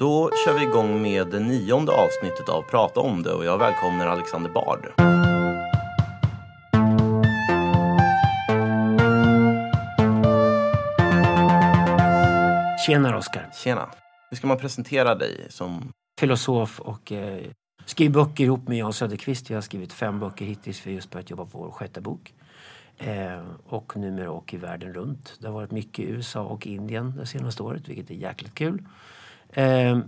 Då kör vi igång med det nionde avsnittet av Prata om det och jag välkomnar Alexander Bard. Tjena Oskar. Tjena. Hur ska man presentera dig som... Filosof och eh, skriver böcker ihop med Jan Söderqvist. Jag har skrivit fem böcker hittills. Vi har just börjat jobba på vår sjätte bok. Eh, och numera åker världen runt. Det har varit mycket i USA och Indien det senaste året, vilket är jäkligt kul. Ehm,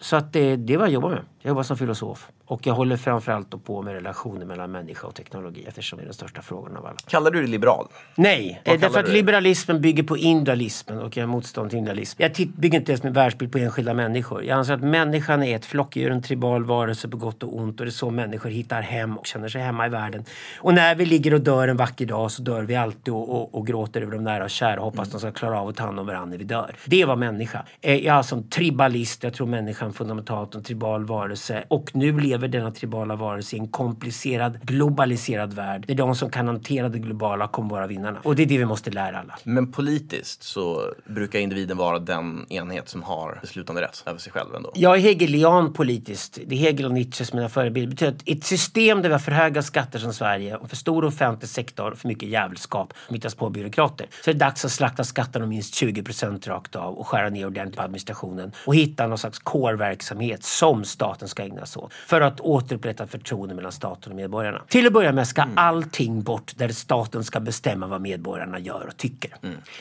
så att det, det är vad jag jobbar med. Jag jobbar som filosof. Och jag håller framförallt på med relationer mellan människa och teknologi eftersom det är den största frågan av alla. Kallar du dig liberal? Nej, Vad därför att liberalismen bygger på individualismen och jag är motstånd till individualism. Jag bygger inte ens min världsbild på enskilda människor. Jag anser att människan är ett flockdjur, en tribal varelse på gott och ont och det är så människor hittar hem och känner sig hemma i världen. Och när vi ligger och dör en vacker dag så dör vi alltid och, och, och gråter över de nära och kära och hoppas de ska klara av att ta hand om varandra när vi dör. Det var människa. Jag är alltså en tribalist. Jag tror människan fundamentalt en tribal varelse och nu lever denna tribala varelse i en komplicerad, globaliserad värld. Det är de som kan hantera det globala kommer vara vinnarna. Och det är det vi måste lära alla. Men politiskt så brukar individen vara den enhet som har beslutande rätt över sig själv ändå. Jag är hegelian politiskt. Det är Hegel och Nietzsche som mina förebilder. Det betyder att ett system där vi har för höga skatter som Sverige och för stor offentlig sektor och för mycket jävelskap som hittas på byråkrater. Så är det dags att slakta skatterna om minst 20 procent rakt av och skära ner ordentligt på administrationen och hitta någon slags core-verksamhet som staten ska ägna sig åt. För att återupprätta förtroende mellan staten och medborgarna. Till att börja med ska allting bort där staten ska bestämma vad medborgarna gör och tycker.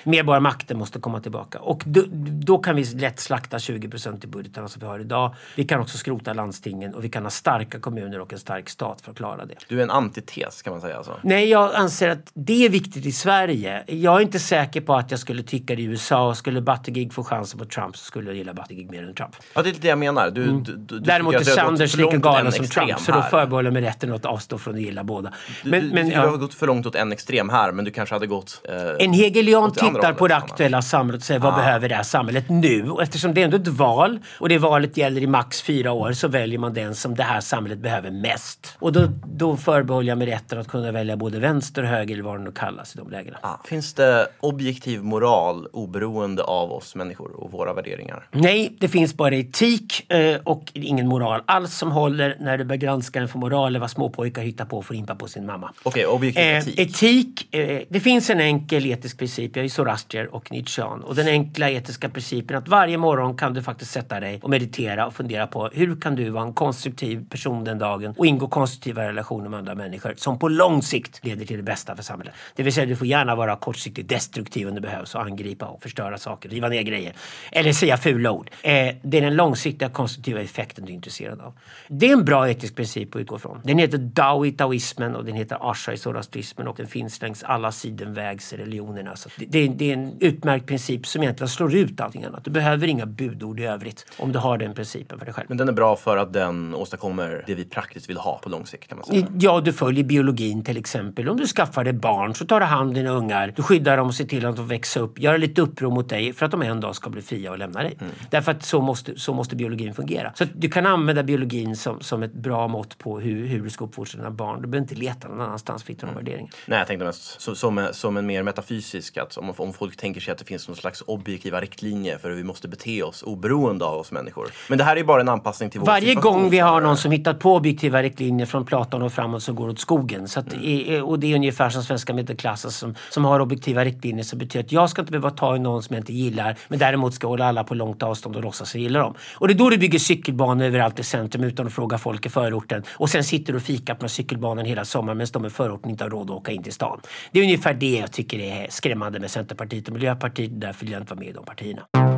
Medborgarmakten måste komma tillbaka. Och då, då kan vi lätt slakta 20 procent i budgeten som vi har idag. Vi kan också skrota landstingen och vi kan ha starka kommuner och en stark stat för att klara det. Du är en antites kan man säga alltså. Nej, jag anser att det är viktigt i Sverige. Jag är inte säker på att jag skulle tycka det i USA. Skulle Buttigieg få chansen på Trump så skulle jag gilla Buttigieg mer än Trump. Ja, det är lite det jag menar. Du, du, du, du Däremot är Sanders lika galen en som extrem Trump så då förbehåller jag mig rätten att avstå från att gilla båda. Men, du, men, du ja. du har gått för långt åt en extrem här men du kanske hade gått... Eh, En hegelian tittar på det aktuella samhället och säger vad behöver det här samhället nu? Och eftersom det är ändå ett val och det valet gäller i max fyra år så väljer man den som det här samhället behöver mest. Och då, då förbehåller jag mig rätten att kunna välja både vänster och höger eller vad det nu kallas i de lägena. Ah, Finns det objektiv moral oberoende av oss människor och våra värderingar? Nej, det finns bara etik eh, och ingen moral alls som håller när du börjar granska den för moral eller vad småpojkar hittar på för att impa på sin mamma. Okej, objektiv Eh, etik. etik eh, det finns en enkel etisk princip, jag är Zoroastrier och Nietzschean. Och den enkla etiska principen att varje morgon kan du faktiskt sätta dig och meditera och fundera på hur kan du vara en konstruktiv person den dagen och ingå konstruktiva relationer med andra människor som på lång sikt leder till det bästa för samhället. Det vill säga du får gärna vara kortsiktigt destruktiv om det behövs och angripa och förstöra saker, riva ner grejer. Eller säga fula ord. Eh, det är den långsiktiga konstruktiva effekten du är intresserad av. Det en bra etisk princip att utgå från. Den heter Dao i taoismen och den heter Asha i zoroastrismen och den finns längs alla sidenvägsreligionerna. Så det, det, är- det är en utmärkt princip som egentligen slår ut allting annat. Du behöver inga budord i övrigt om du har den principen för dig själv. Men den är bra för att den åstadkommer det vi praktiskt vill ha på lång sikt kan man säga. Ja, du följer biologin till exempel. Om du skaffar dig barn så tar du hand om dina ungar. Du skyddar dem och ser till att de växer upp. Gör lite uppror mot dig för att de en dag ska bli fria och lämna dig. Därför att så måste, så måste biologin fungera. Så du kan använda biologin som, som ett bra mått på hur, hur du ska uppfostra dina barn. Du behöver inte leta någon annanstans för att hitta de värderingarna. Nej, jag tänkte mest så, som, som en mer metafysisk, att om, om folk tänker sig att det finns någon slags objektiva riktlinjer för hur vi måste bete oss oberoende av oss människor. Men det här är ju bara en anpassning till vår Varje situation. gång vi har någon som hittat på objektiva riktlinjer från Platon och framåt så går det åt skogen. Så att, i- och det är ungefär som svenska medelklassen som, som har objektiva riktlinjer som betyder att jag ska inte behöva ta i någon som jag inte gillar men däremot ska hålla alla på långt avstånd och låtsas jag gillar dem. Och det är då du bygger cykelbanor överallt i centrum utan att fråga folk i förorten. Och sen sitter du och fikar på cykelbanan hela sommaren medan de i förorten inte har råd att åka in till stan. Det är ungefär det jag tycker är skrämmande med Centerpartiet och Miljöpartiet. Därför vill jag inte vara med i de partierna.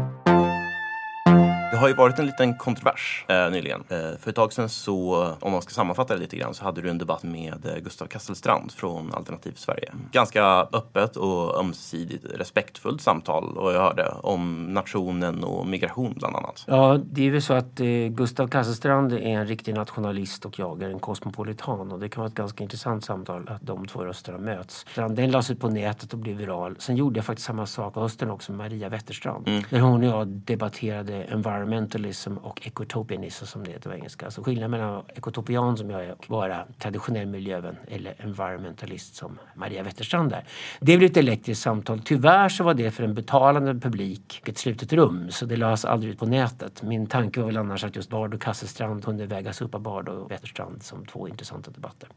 Det har ju varit en liten kontrovers eh, nyligen. Eh, för ett tag sedan så, om man ska sammanfatta det lite grann, så hade du en debatt med eh, Gustav Kasselstrand från Alternativ Sverige. Ganska öppet och ömsesidigt respektfullt samtal och jag hörde om nationen och migration bland annat. Ja, det är väl så att eh, Gustav Kasselstrand är en riktig nationalist och jag är en kosmopolitan. Och det kan vara ett ganska intressant samtal att de två rösterna möts. Den lades ut på nätet och blev viral. Sen gjorde jag faktiskt samma sak hösten också med Maria Wetterstrand. Där hon och jag debatterade environment environmentalism och ecotopianism som det heter på engelska. Alltså skillnaden mellan ekotopian som jag är och vara traditionell miljövän eller environmentalist som Maria Wetterstrand är. Det blev ett elektriskt samtal. Tyvärr så var det för en betalande publik ett slutet rum så det lades aldrig ut på nätet. Min tanke var väl annars att just Bard och Kasselstrand kunde vägas upp av Bard och Wetterstrand som två intressanta debatter.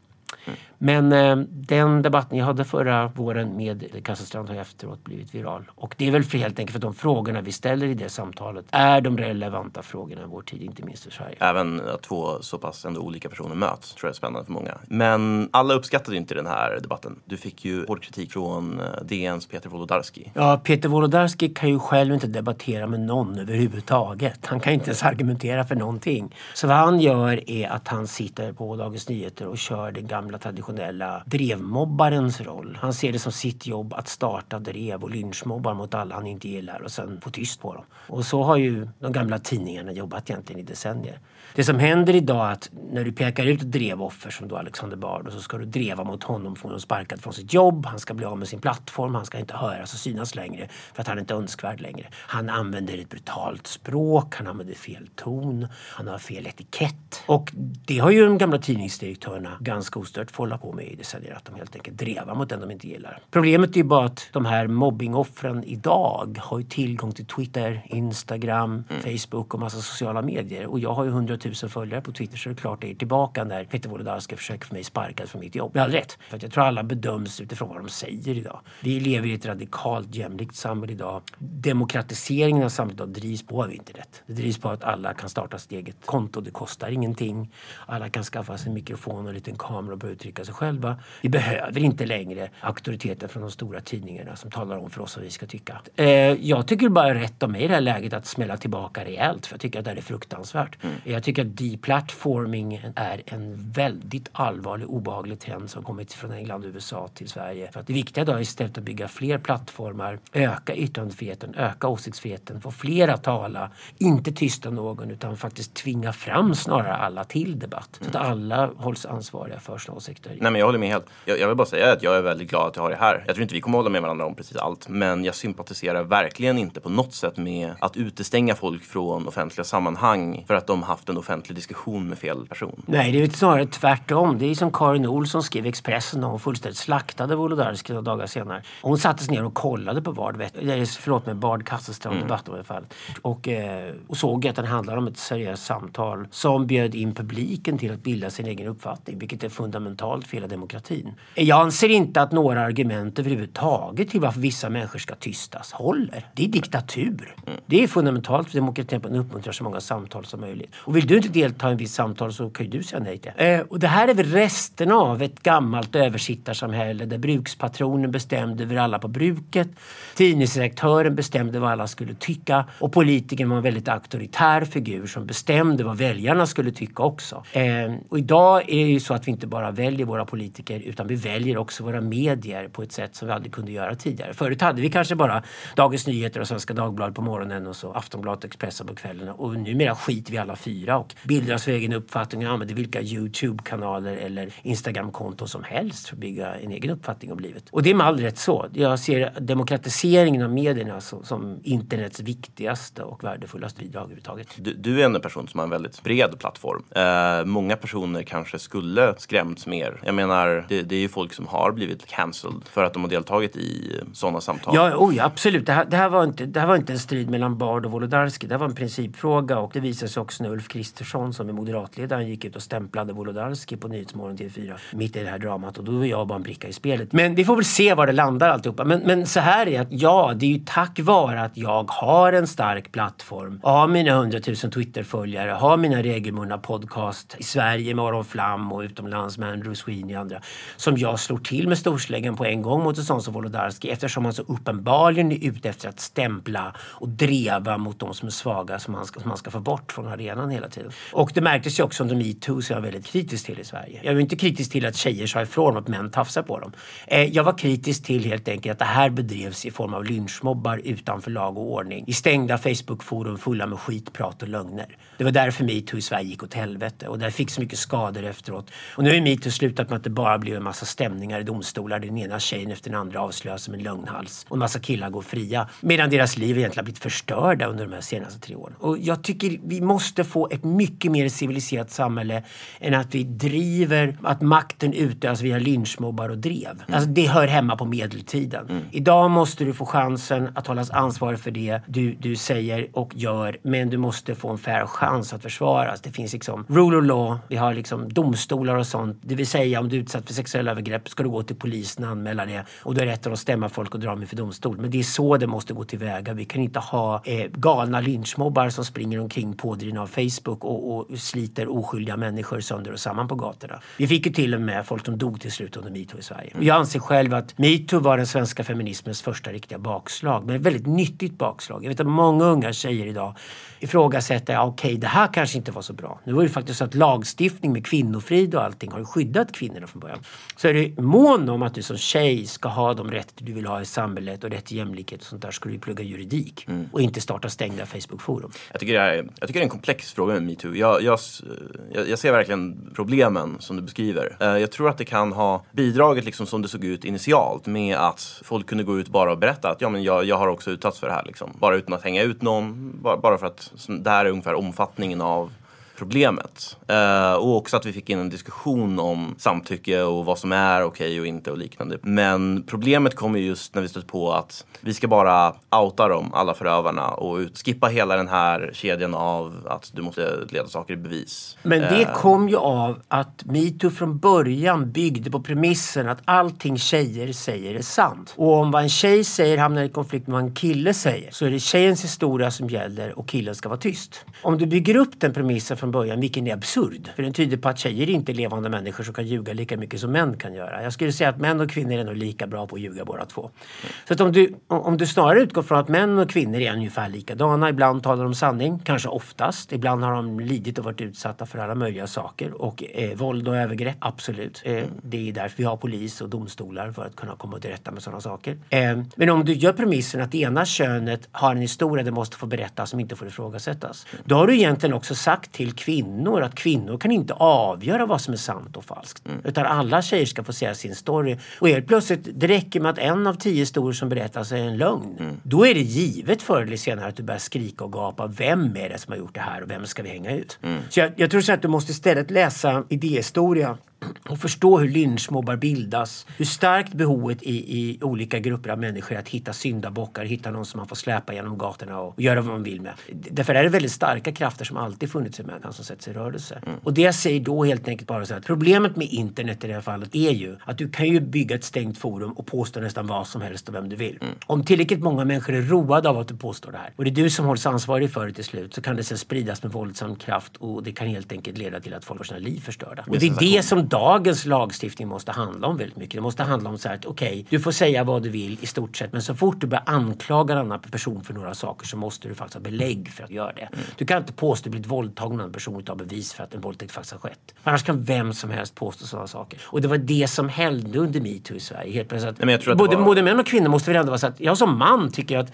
Men eh, den debatten jag hade förra våren med Kasselstrand har efteråt blivit viral. Och det är väl för helt enkelt för att de frågorna vi ställer i det samtalet är de relevanta frågorna i vår tid, inte minst för Sverige. Även att två så pass ändå olika personer möts tror jag är spännande för många. Men alla uppskattade inte den här debatten. Du fick ju hård kritik från eh, DNs Peter Wolodarski. Ja, Peter Wolodarski kan ju själv inte debattera med någon överhuvudtaget. Han kan inte ens argumentera för någonting. Så vad han gör är att han sitter på Dagens Nyheter och kör den gamla traditionella drevmobbarens roll. Han ser det som sitt jobb att starta drev och lynchmobbar mot alla han inte gillar och sen få tyst på dem. Och så har ju de gamla tidningarna jobbat egentligen i decennier. Det som händer idag är att när du pekar ut ett drevoffer som då Alexander Bard och så ska du dreva mot honom, få honom sparkad från sitt jobb, han ska bli av med sin plattform, han ska inte höras och synas längre för att han är inte är önskvärd längre. Han använder ett brutalt språk, han använder fel ton, han har fel etikett. Och det har ju de gamla tidningsdirektörerna ganska ostört fått hålla på med i decennier, att de helt enkelt drevar mot den de inte gillar. Problemet är ju bara att de här mobbingoffren idag har ju tillgång till Twitter, Instagram, mm. Facebook och massa sociala medier. Och jag har ju 100 000 följare på Twitter så det är klart det är tillbaka när Peter Wolodarski försöker få mig sparkad från mitt jobb. Jag har rätt. För jag tror alla bedöms utifrån vad de säger idag. Vi lever i ett radikalt jämlikt samhälle idag. Demokratiseringen av samhället idag drivs på av internet. Det drivs på att alla kan starta sitt eget konto. Det kostar ingenting. Alla kan skaffa sig en mikrofon och en liten kamera och börja uttrycka sig själva. Vi behöver inte längre auktoriteten från de stora tidningarna som talar om för oss vad vi ska tycka. Eh, jag tycker bara rätt om mig i det här läget att smälla tillbaka rejält för jag tycker att det är fruktansvärt. Mm. Jag tycker att deplatforming är en väldigt allvarlig obehaglig trend som kommit från England och USA till Sverige. För att det viktiga idag är istället att bygga fler plattformar, öka yttrandefriheten, öka åsiktsfriheten, få fler att tala, inte tysta någon utan faktiskt tvinga fram snarare alla till debatt. Så att mm. alla hålls ansvariga för sina åsikter. Nej men jag håller med helt. Jag, jag vill bara säga att jag är väldigt glad att jag har det här. Jag tror inte vi kommer hålla med varandra om precis allt men jag sympatiserar verkligen inte på något sätt med att utestänga folk från offentliga sammanhang för att de haft en offentlig diskussion med fel person. Nej, det är snarare tvärtom. Det är som Karin Olsson skrev i Expressen när hon fullständigt slaktade Wolodarski några dagar senare. Hon satte sig ner och kollade på Bard, förlåt med Bard Kasselstrand mm. i alla fall. Och, eh, och såg att den handlade om ett seriöst samtal som bjöd in publiken till att bilda sin egen uppfattning, vilket är fundamentalt för hela demokratin. Jag anser inte att några argument överhuvudtaget till varför vissa människor ska tystas håller. Det är diktatur. Mm. Det är fundamentalt för demokratin att man uppmuntrar så många samtal som möjligt. Och vill du inte delta i en viss samtal så kan ju du säga nej till det. Eh, och det här är väl resten av ett gammalt översittarsamhälle där brukspatronen bestämde över alla på bruket. Tidningsredaktören bestämde vad alla skulle tycka och politikern var en väldigt auktoritär figur som bestämde vad väljarna skulle tycka också. Eh, och idag är det ju så att vi inte bara väljer våra politiker utan vi väljer också våra medier på ett sätt som vi aldrig kunde göra tidigare. Förut hade vi kanske bara Dagens Nyheter och Svenska Dagbladet på morgonen och så Aftonbladet och Expressen på kvällarna och numera skiter vi alla fyra och bildar oss egen uppfattning och använder vilka Youtube-kanaler eller Instagram-konton som helst för att bygga en egen uppfattning om livet. Och det är med all rätt så. Jag ser demokratiseringen av medierna som, internets viktigaste och värdefullaste bidrag överhuvudtaget. Du, du, är en person som har en väldigt bred plattform. Eh, många personer kanske skulle skrämts mer. Jag menar, det, det, är ju folk som har blivit cancelled för att de har deltagit i sådana samtal. Ja, ja absolut. Det här, det här, var inte, det här var inte en strid mellan Bard och Wolodarski. Det här var en principfråga och det visade sig också när Ulf Kristersson som är moderatledaren gick ut och stämplade Wolodarski på Nyhetsmorgon TV4 mitt i det här dramat och då var jag bara en bricka i spelet. Men vi får väl se var det landar alltihopa. Men, men så här är att ja, det är ju tack vare att jag har en stark plattform, har mina hundratusen Twitterföljare, har mina regelbundna podcast i Sverige med Aron Flam och utomlands med Andrew Sweeney och andra som jag slår till med storsläggan på en gång mot en sån som Wolodarski eftersom han så uppenbarligen är ute efter att stämpla och dreva mot de som är svaga som man ska, som man ska få bort från arenan hela tiden. Och det märktes ju också under metoo som jag var väldigt kritisk till i Sverige. Jag var inte kritisk till att tjejer sa ifrån att män tafsar på dem. Eh, jag var kritisk till helt enkelt att det här bedrevs i form av lynchmobbar utanför lag och ordning. I stängda Facebookforum fulla med skitprat och lögner. Det var därför metoo i Sverige gick åt helvete och där fick så mycket skador efteråt. Och nu är metoo slutat med att det bara blev en massa stämningar i domstolar. Den ena tjejen efter den andra avslöjas som en lögnhals. Och en massa killar går fria. Medan deras liv egentligen har blivit förstörda under de här senaste tre åren. Och jag tycker vi måste få ett mycket mer civiliserat samhälle än att vi driver att makten utövas via lynchmobbar och drev. Mm. Alltså det hör hemma på medeltiden. Mm. Idag måste du få chansen att hållas ansvarig för det du, du säger och gör. Men du måste få en fair chans att försvaras. Det finns liksom rule of law. Vi har liksom domstolar och sånt. Det vill säga om du är utsatt för sexuella övergrepp ska du gå till polisen och anmäla det. Och du har rätt att stämma folk och dra dem inför domstol. Men det är så det måste gå tillväga. Vi kan inte ha eh, galna lynchmobbar som springer omkring pådrivna av Facebook och, och sliter oskyldiga människor sönder och samman på gatorna. Vi fick ju till och med folk som dog till slut under metoo i Sverige. Jag anser själv att metoo var den svenska feminismens första riktiga bakslag. Men ett väldigt nyttigt bakslag. Jag vet att många unga tjejer idag ifrågasätter, okej okay, det här kanske inte var så bra. Nu var det faktiskt så att lagstiftning med kvinnofrid och allting har skyddat kvinnorna från början. Så är du mån om att du som tjej ska ha de rätter du vill ha i samhället och rätt till jämlikhet och sånt där ska du plugga juridik mm. och inte starta stängda Facebook-forum. Jag tycker, det är, jag tycker det är en komplex fråga med metoo. Jag, jag, jag, ser verkligen problemen som du beskriver. Eh, jag tror att det kan ha bidragit liksom som det såg ut initialt med att folk kunde gå ut bara och berätta att ja, men jag, jag har också utsatts för det här. Liksom. Bara utan att hänga ut någon, bara, bara för att det här är ungefär omfattningen av problemet. Uh, och också att vi fick in en diskussion om samtycke och vad som är okej okay och inte och liknande. Men problemet kommer just när vi stött på att vi ska bara outa dem, alla förövarna och skippa hela den här kedjan av att du måste leda saker i bevis. Men det uh, kom ju av att metoo från början byggde på premissen att allting tjejer säger är sant. Och om vad en tjej säger hamnar i konflikt med vad en kille säger så är det tjejens historia som gäller och killen ska vara tyst. Om du bygger upp den premissen från början, vilken är absurd. För den tyder på att tjejer är inte levande människor som kan ljuga lika mycket som män kan göra. Jag skulle säga att män och kvinnor är nog lika bra på att ljuga båda två. Mm. Så att om du, om du snarare utgår från att män och kvinnor är ungefär likadana, ibland talar de sanning, kanske oftast. Ibland har de lidit och varit utsatta för alla möjliga saker. Och eh, våld och övergrepp, absolut. Eh, det är därför vi har polis och domstolar för att kunna komma till rätta med sådana saker. Eh, men om du gör premissen att det ena könet har en historia det måste få berättas som inte får ifrågasättas. Då har du egentligen också sagt till kvinnor att kvinnor kan inte avgöra vad som är sant och falskt. Mm. Utan alla tjejer ska få säga sin story. Och helt plötsligt, det räcker med att en av tio historier som berättas är en lögn. Mm. Då är det givet förr eller senare att du börjar skrika och gapa. Vem är det som har gjort det här och vem ska vi hänga ut? Mm. Så jag, jag tror så att du måste istället läsa idéhistoria och förstå hur lynchmobbar bildas. Hur starkt behovet i, i olika grupper av människor att hitta syndabockar, hitta någon som man får släpa genom gatorna och, och göra vad man vill med. Därför är det väldigt starka krafter som alltid funnits i människan som sätts i rörelse. Mm. Och det jag säger då helt enkelt bara så att problemet med internet i det här fallet är ju att du kan ju bygga ett stängt forum och påstå nästan vad som helst och vem du vill. Mm. Om tillräckligt många människor är roade av att du påstår det här och det är du som hålls ansvarig för det till slut så kan det sen spridas med våldsam kraft och det kan helt enkelt leda till att folk får sina liv förstörda. Och det är det som dagens lagstiftning måste handla om väldigt mycket. Det måste handla om så här att okej, okay, du får säga vad du vill i stort sett men så fort du börjar anklaga en annan person för några saker så måste du faktiskt ha belägg för att göra det. Mm. Du kan inte påstå att du blivit våldtagen av en person utan bevis för att en våldtäkt faktiskt har skett. Annars kan vem som helst påstå sådana saker. Och det var det som hände under metoo i Sverige. Helt plötsligt. Nej, både, var... både män och kvinnor måste väl ändå vara så att jag som man tycker att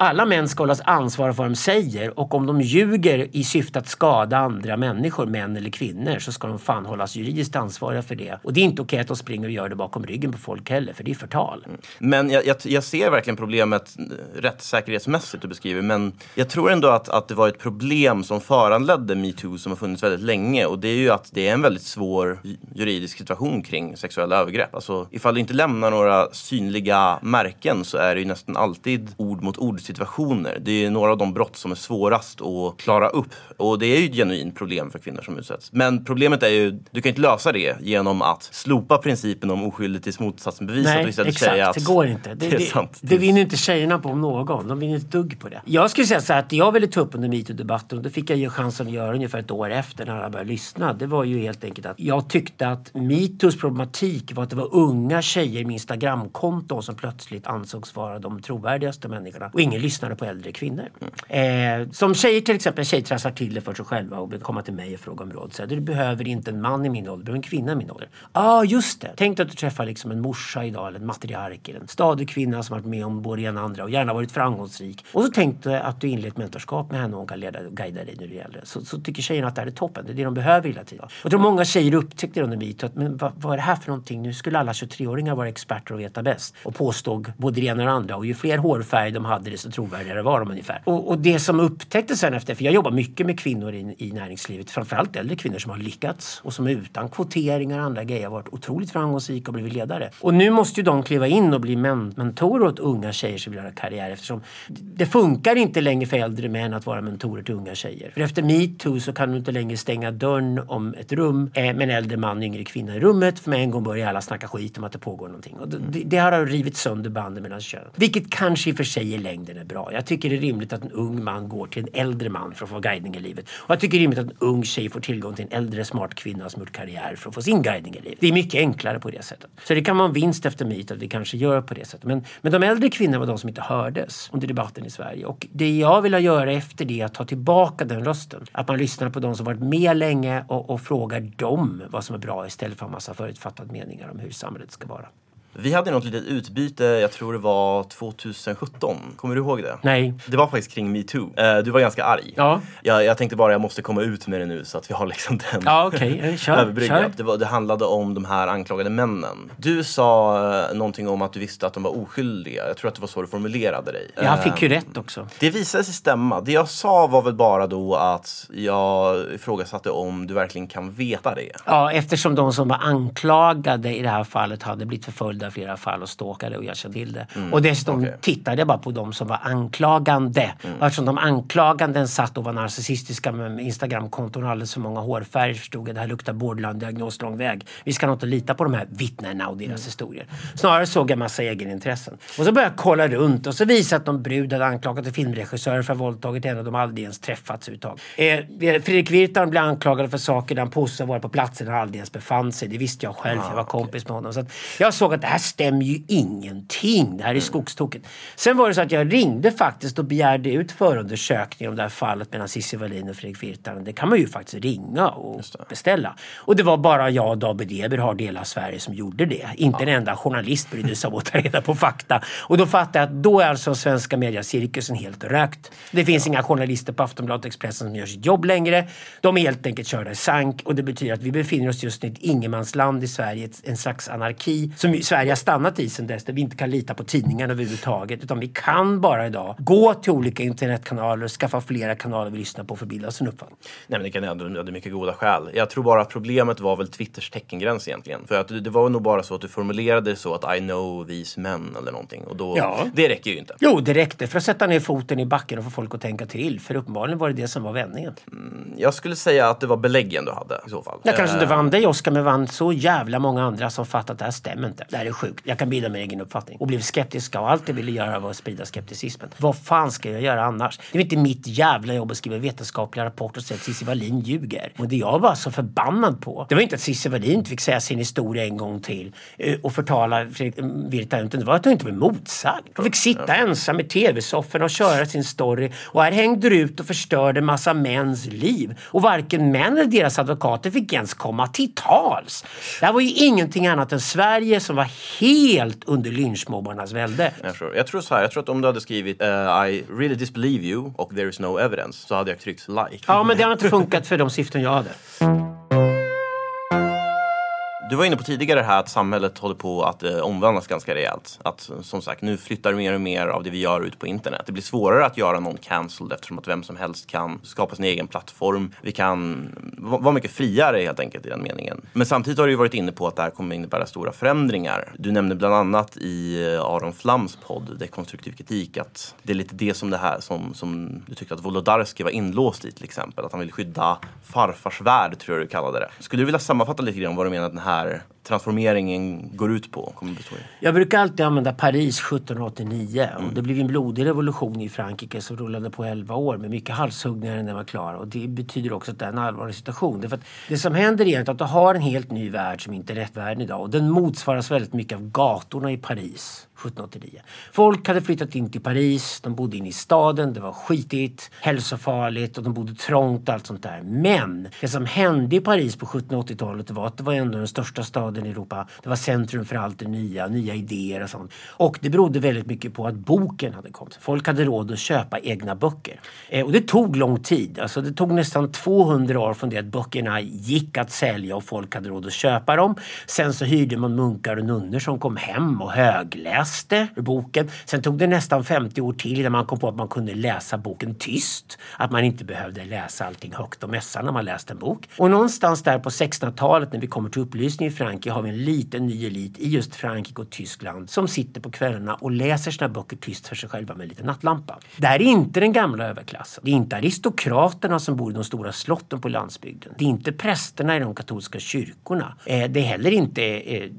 alla män ska hållas ansvariga för vad de säger och om de ljuger i syfte att skada andra människor, män eller kvinnor, så ska de fan hållas juridiskt ansvariga för det. Och det är inte okej att de springer och gör det bakom ryggen på folk heller, för det är förtal. Mm. Men jag, jag, jag, ser verkligen problemet eh, rättssäkerhetsmässigt du beskriver, men jag tror ändå att, att det var ett problem som föranledde metoo som har funnits väldigt länge och det är ju att det är en väldigt svår juridisk situation kring sexuella övergrepp. Alltså ifall du inte lämnar några synliga märken så är det ju nästan alltid ord mot ord mordsituationer. Det är några av de brott som är svårast att klara upp. Och det är ju ett genuint problem för kvinnor som utsätts. Men problemet är ju, du kan inte lösa det genom att slopa principen om oskyldig tills motsatsen bevisat Nej, exakt. Säga att det går inte. Det, det, är sant. det, det vinner inte tjejerna på om någon. De vinner ett dugg på det. Jag skulle säga så här att jag ville ta upp under metoo-debatten och det fick jag ju chansen att göra ungefär ett år efter när alla började lyssna. Det var ju helt enkelt att jag tyckte att metoos problematik var att det var unga tjejer med Instagramkonton som plötsligt ansågs vara de trovärdigaste människorna. Och ingen lyssnade på äldre kvinnor. Eh, som tjejer till exempel, tjejer trasslar till det för sig själva och vill komma till mig och fråga om råd. Så du behöver inte en man i min ålder, du behöver en kvinna i min ålder. Ja, ah, just det. Tänk dig att du träffar liksom en morsa idag eller en matriark eller en stadig kvinna som varit med om både det ena och andra och gärna varit framgångsrik. Och så tänkte du att du inleder ett mentorskap med henne och hon kan leda och guida dig när du är äldre. Så, så tycker tjejerna att det här är toppen. Det är det de behöver hela tiden. Jag tror många tjejer upptäckte under metoo att men vad, vad är det här för någonting? Nu skulle alla 23-åringar vara experter och veta bäst. Och påstod både det ena och det andra. Och ju fler hårfärg de hade så trovärdigare var de ungefär. Och, och det som upptäcktes sen efter, för jag jobbar mycket med kvinnor i, i näringslivet. Framförallt äldre kvinnor som har lyckats och som utan kvoteringar och andra grejer har varit otroligt framgångsrika och blivit ledare. Och nu måste ju de kliva in och bli men mentorer åt unga tjejer som vill göra karriär eftersom det funkar inte längre för äldre män att vara mentorer till unga tjejer. För efter metoo så kan du inte längre stänga dörren om ett rum eh, med en äldre man och yngre kvinna i rummet. För med en gång börjar alla snacka skit om att det pågår någonting. Och det, det har rivit sönder banden mellan könen. Vilket kanske i och för sig är längre längden är bra. Jag tycker det är rimligt att en ung man går till en äldre man för att få guidning i livet. Och jag tycker det är rimligt att en ung tjej får tillgång till en äldre smart kvinna som gjort karriär för att få sin guidning i livet. Det är mycket enklare på det sättet. Så det kan vara en vinst efter myt att vi kanske gör på det sättet. Men, men de äldre kvinnorna var de som inte hördes under debatten i Sverige. Och det jag vill göra efter det är att ta tillbaka den rösten. Att man lyssnar på de som varit med länge och, och frågar dem vad som är bra istället för en massa förutfattade meningar om hur samhället ska vara. Vi hade något litet utbyte, jag tror det var 2017. Kommer du ihåg det? Nej. Det var faktiskt kring metoo. Eh, du var ganska arg. Ja. Jag, jag tänkte bara jag måste komma ut med det nu så att vi har liksom den ja, okay. kör, överbryggat. Det, det handlade om de här anklagade männen. Du sa eh, någonting om att du visste att de var oskyldiga. Jag tror att det var så du formulerade dig. Jag fick ju rätt också. Det visade sig stämma. Det jag sa var väl bara då att jag ifrågasatte om du verkligen kan veta det. Ja, eftersom de som var anklagade i det här fallet hade blivit förföljda i flera fall och stalkade och jag kände till det. Mm. Och dessutom okay. tittade jag bara på de som var anklagande. Mm. Eftersom de anklaganden satt och var narcissistiska med Instagramkonton och alldeles för många hårfärger förstod jag det här luktar borderline-diagnos lång väg. Vi ska nog inte lita på de här vittnena och deras mm. historier. Snarare såg jag massa egenintressen. Och så började jag kolla runt och så visade att någon brud hade anklagat en filmregissör för våldtagit henne och de aldrig ens träffats överhuvudtaget. Eh, Fredrik Virtanen blev anklagad för saker där han påstod vara på platsen där han aldrig ens befann sig. Det visste jag själv, ah, jag var kompis okay. med honom. Så jag såg att här stämmer ju ingenting. Det här är mm. Sen var det så att jag ringde faktiskt och begärde ut förundersökning om det här fallet mellan Cissi Wallin och Fredrik Virtanen. Det kan man ju faktiskt ringa och beställa. Och det var bara jag och David Eberhard hela Sverige som gjorde det. Inte ja. en enda journalist brydde sig om att ta reda på fakta. Och då fattade jag att då är alltså svenska mediacirkusen helt rökt. Det finns ja. inga journalister på Aftonbladet Expressen som gör sitt jobb längre. De är helt enkelt körda i sank och det betyder att vi befinner oss just nu i ett ingenmansland i Sverige, en slags anarki som Sverige har stannat i sedan dess där vi inte kan lita på tidningarna överhuvudtaget utan vi kan bara idag gå till olika internetkanaler och skaffa flera kanaler vi lyssnar på för att bilda oss en uppfattning. Nej men det kan ändå, hade mycket goda skäl. Jag tror bara att problemet var väl Twitters teckengräns egentligen. För att det var nog bara så att du formulerade det så att I know these men eller någonting och då, ja. det räcker ju inte. Jo, det räckte för att sätta ner foten i backen och få folk att tänka till. För uppenbarligen var det det som var vändningen. Mm, jag skulle säga att det var beläggen du hade i så fall. Jag kanske inte eh. vann dig Oscar, men vann så jävla många andra som fattat att det här stämmer inte. Det här är sjukt. Jag kan bilda mig egen uppfattning. Och blev skeptiska och allt jag ville göra var att sprida skepticismen. Vad fan ska jag göra annars? Det är inte mitt jävla jobb att skriva vetenskapliga rapporter och säga att Cissi Wallin ljuger. Och det jag var så förbannad på, det var inte att Cissi Wallin inte fick säga sin historia en gång till eh, och förtala Fredrik eh, Virtanen. Det var att hon inte blev motsagd. Hon fick sitta ensam i tv-sofforna och köra sin story. Och här hängde du ut och förstörde massa mäns liv. Och varken män eller deras advokater fick ens komma till tals. Det här var ju ingenting annat än Sverige som var helt under lynchmobbarnas välde. Jag tror, jag tror så här, jag tror att om du hade skrivit uh, I really disbelieve you och there is no evidence så hade jag tryckt like. Ja, men det har inte funkat för de syften jag hade. Du var inne på tidigare här att samhället håller på att eh, omvandlas ganska rejält. Att eh, som sagt, nu flyttar mer och mer av det vi gör ut på internet. Det blir svårare att göra någon cancelled eftersom att vem som helst kan skapa sin egen plattform. Vi kan vara mycket friare helt enkelt i den meningen. Men samtidigt har du ju varit inne på att det här kommer innebära stora förändringar. Du nämnde bland annat i eh, Aron Flams podd Dekonstruktiv kritik att det är lite det som det här som, som du tyckte att Wolodarski var inlåst i till exempel. Att han vill skydda farfars värld tror jag du kallade det. Skulle du vilja sammanfatta lite grann vad du menar att den här är transformeringen går ut på? Kommer bestå i? Jag brukar alltid använda Paris 1789. Och det blev en blodig revolution i Frankrike som rullade på 11 år med mycket halshuggningar när den var klar. Och det betyder också att det är en allvarlig situation. Därför att det som händer är att du har en helt ny värld som inte är rätt värld idag och den motsvaras väldigt mycket av gatorna i Paris. 1789. Folk hade flyttat in till Paris, de bodde inne i staden, det var skitigt, hälsofarligt och de bodde trångt och allt sånt där. Men det som hände i Paris på 1780-talet var att det var ändå den största staden i Europa. Det var centrum för allt det nya, nya idéer och sånt. Och det berodde väldigt mycket på att boken hade kommit. Folk hade råd att köpa egna böcker. Eh, och det tog lång tid. Alltså det tog nästan 200 år från det att böckerna gick att sälja och folk hade råd att köpa dem. Sen så hyrde man munkar och nunnor som kom hem och högläste ur boken. Sen tog det nästan 50 år till innan man kom på att man kunde läsa boken tyst. Att man inte behövde läsa allting högt och mässa när man läste en bok. Och någonstans där på 1600-talet när vi kommer till upplysning i Frankrike har vi en liten ny elit i just Frankrike och Tyskland som sitter på kvällarna och läser sina böcker tyst för sig själva med en liten nattlampa. Det här är inte den gamla överklassen. Det är inte aristokraterna som bor i de stora slotten på landsbygden. Det är inte prästerna i de katolska kyrkorna. Eh, det är heller inte eh,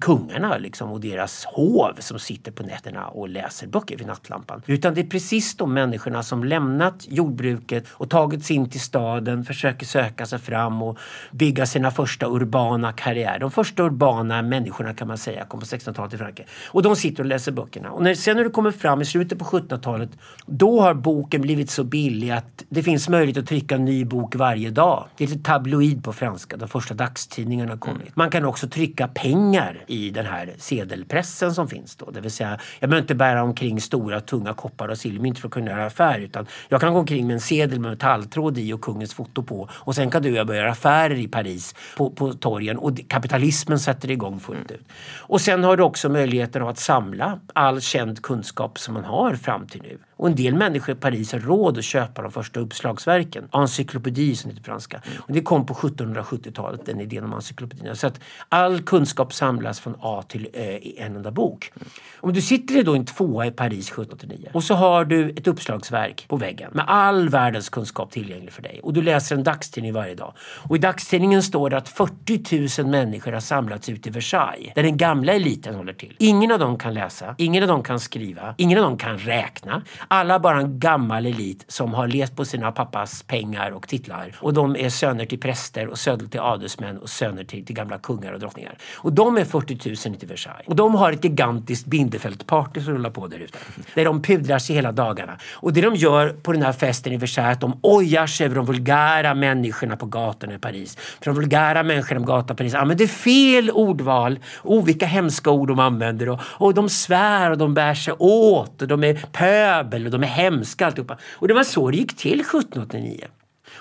kungarna liksom, och deras hov som sitter på nätterna och läser böcker vid nattlampan. Utan det är precis de människorna som lämnat jordbruket och tagit sig in till staden, försöker söka sig fram och bygga sina första urbana karriärer. De första urbana människorna kan man säga kom på 1600-talet i Frankrike. Och de sitter och läser böckerna. Och när, sen när du kommer fram i slutet på 1700-talet då har boken blivit så billig att det finns möjlighet att trycka en ny bok varje dag. Det är lite tabloid på franska, de första dagstidningarna har kommit. Man kan också trycka pengar i den här sedelpressen som finns. Då. Det vill säga, jag behöver inte bära omkring stora tunga koppar och silvermynt för att kunna göra affärer. Utan jag kan gå omkring med en sedel med metalltråd i och kungens foto på. Och sen kan du och jag börja göra affärer i Paris på, på torgen. Och kapitalismen sätter igång fullt ut. Och sen har du också möjligheten att samla all känd kunskap som man har fram till nu. Och en del människor i Paris har råd att köpa de första uppslagsverken. Encyklopedi som heter på franska. Och det kom på 1770-talet, den idén om encyklopedin. Så att all kunskap samlas från A till Ö i en enda bok. Om du sitter då i en tvåa i Paris 1789 och så har du ett uppslagsverk på väggen med all världens kunskap tillgänglig för dig och du läser en dagstidning varje dag. Och i dagstidningen står det att 40 000 människor har samlats ut i Versailles där den gamla eliten håller till. Ingen av dem kan läsa, ingen av dem kan skriva, ingen av dem kan räkna. Alla bara en gammal elit som har levt på sina pappas pengar och titlar. Och de är söner till präster och söner till adelsmän och söner till, till gamla kungar och drottningar. Och de är 40 000 i Versailles. Och de har ett gigantiskt Bindefält-party som rullar på där ute. Där de pudrar sig hela dagarna. Och det de gör på den här festen i Versailles är att de ojar sig över de vulgära människorna på gatorna i Paris. För de vulgära människorna på gatorna i Paris använder fel ordval. Oh, vilka hemska ord de använder. Och, och de svär och de bär sig åt. Och de är pöbel och de är hemska alltihopa. Och det var så det gick till 1789.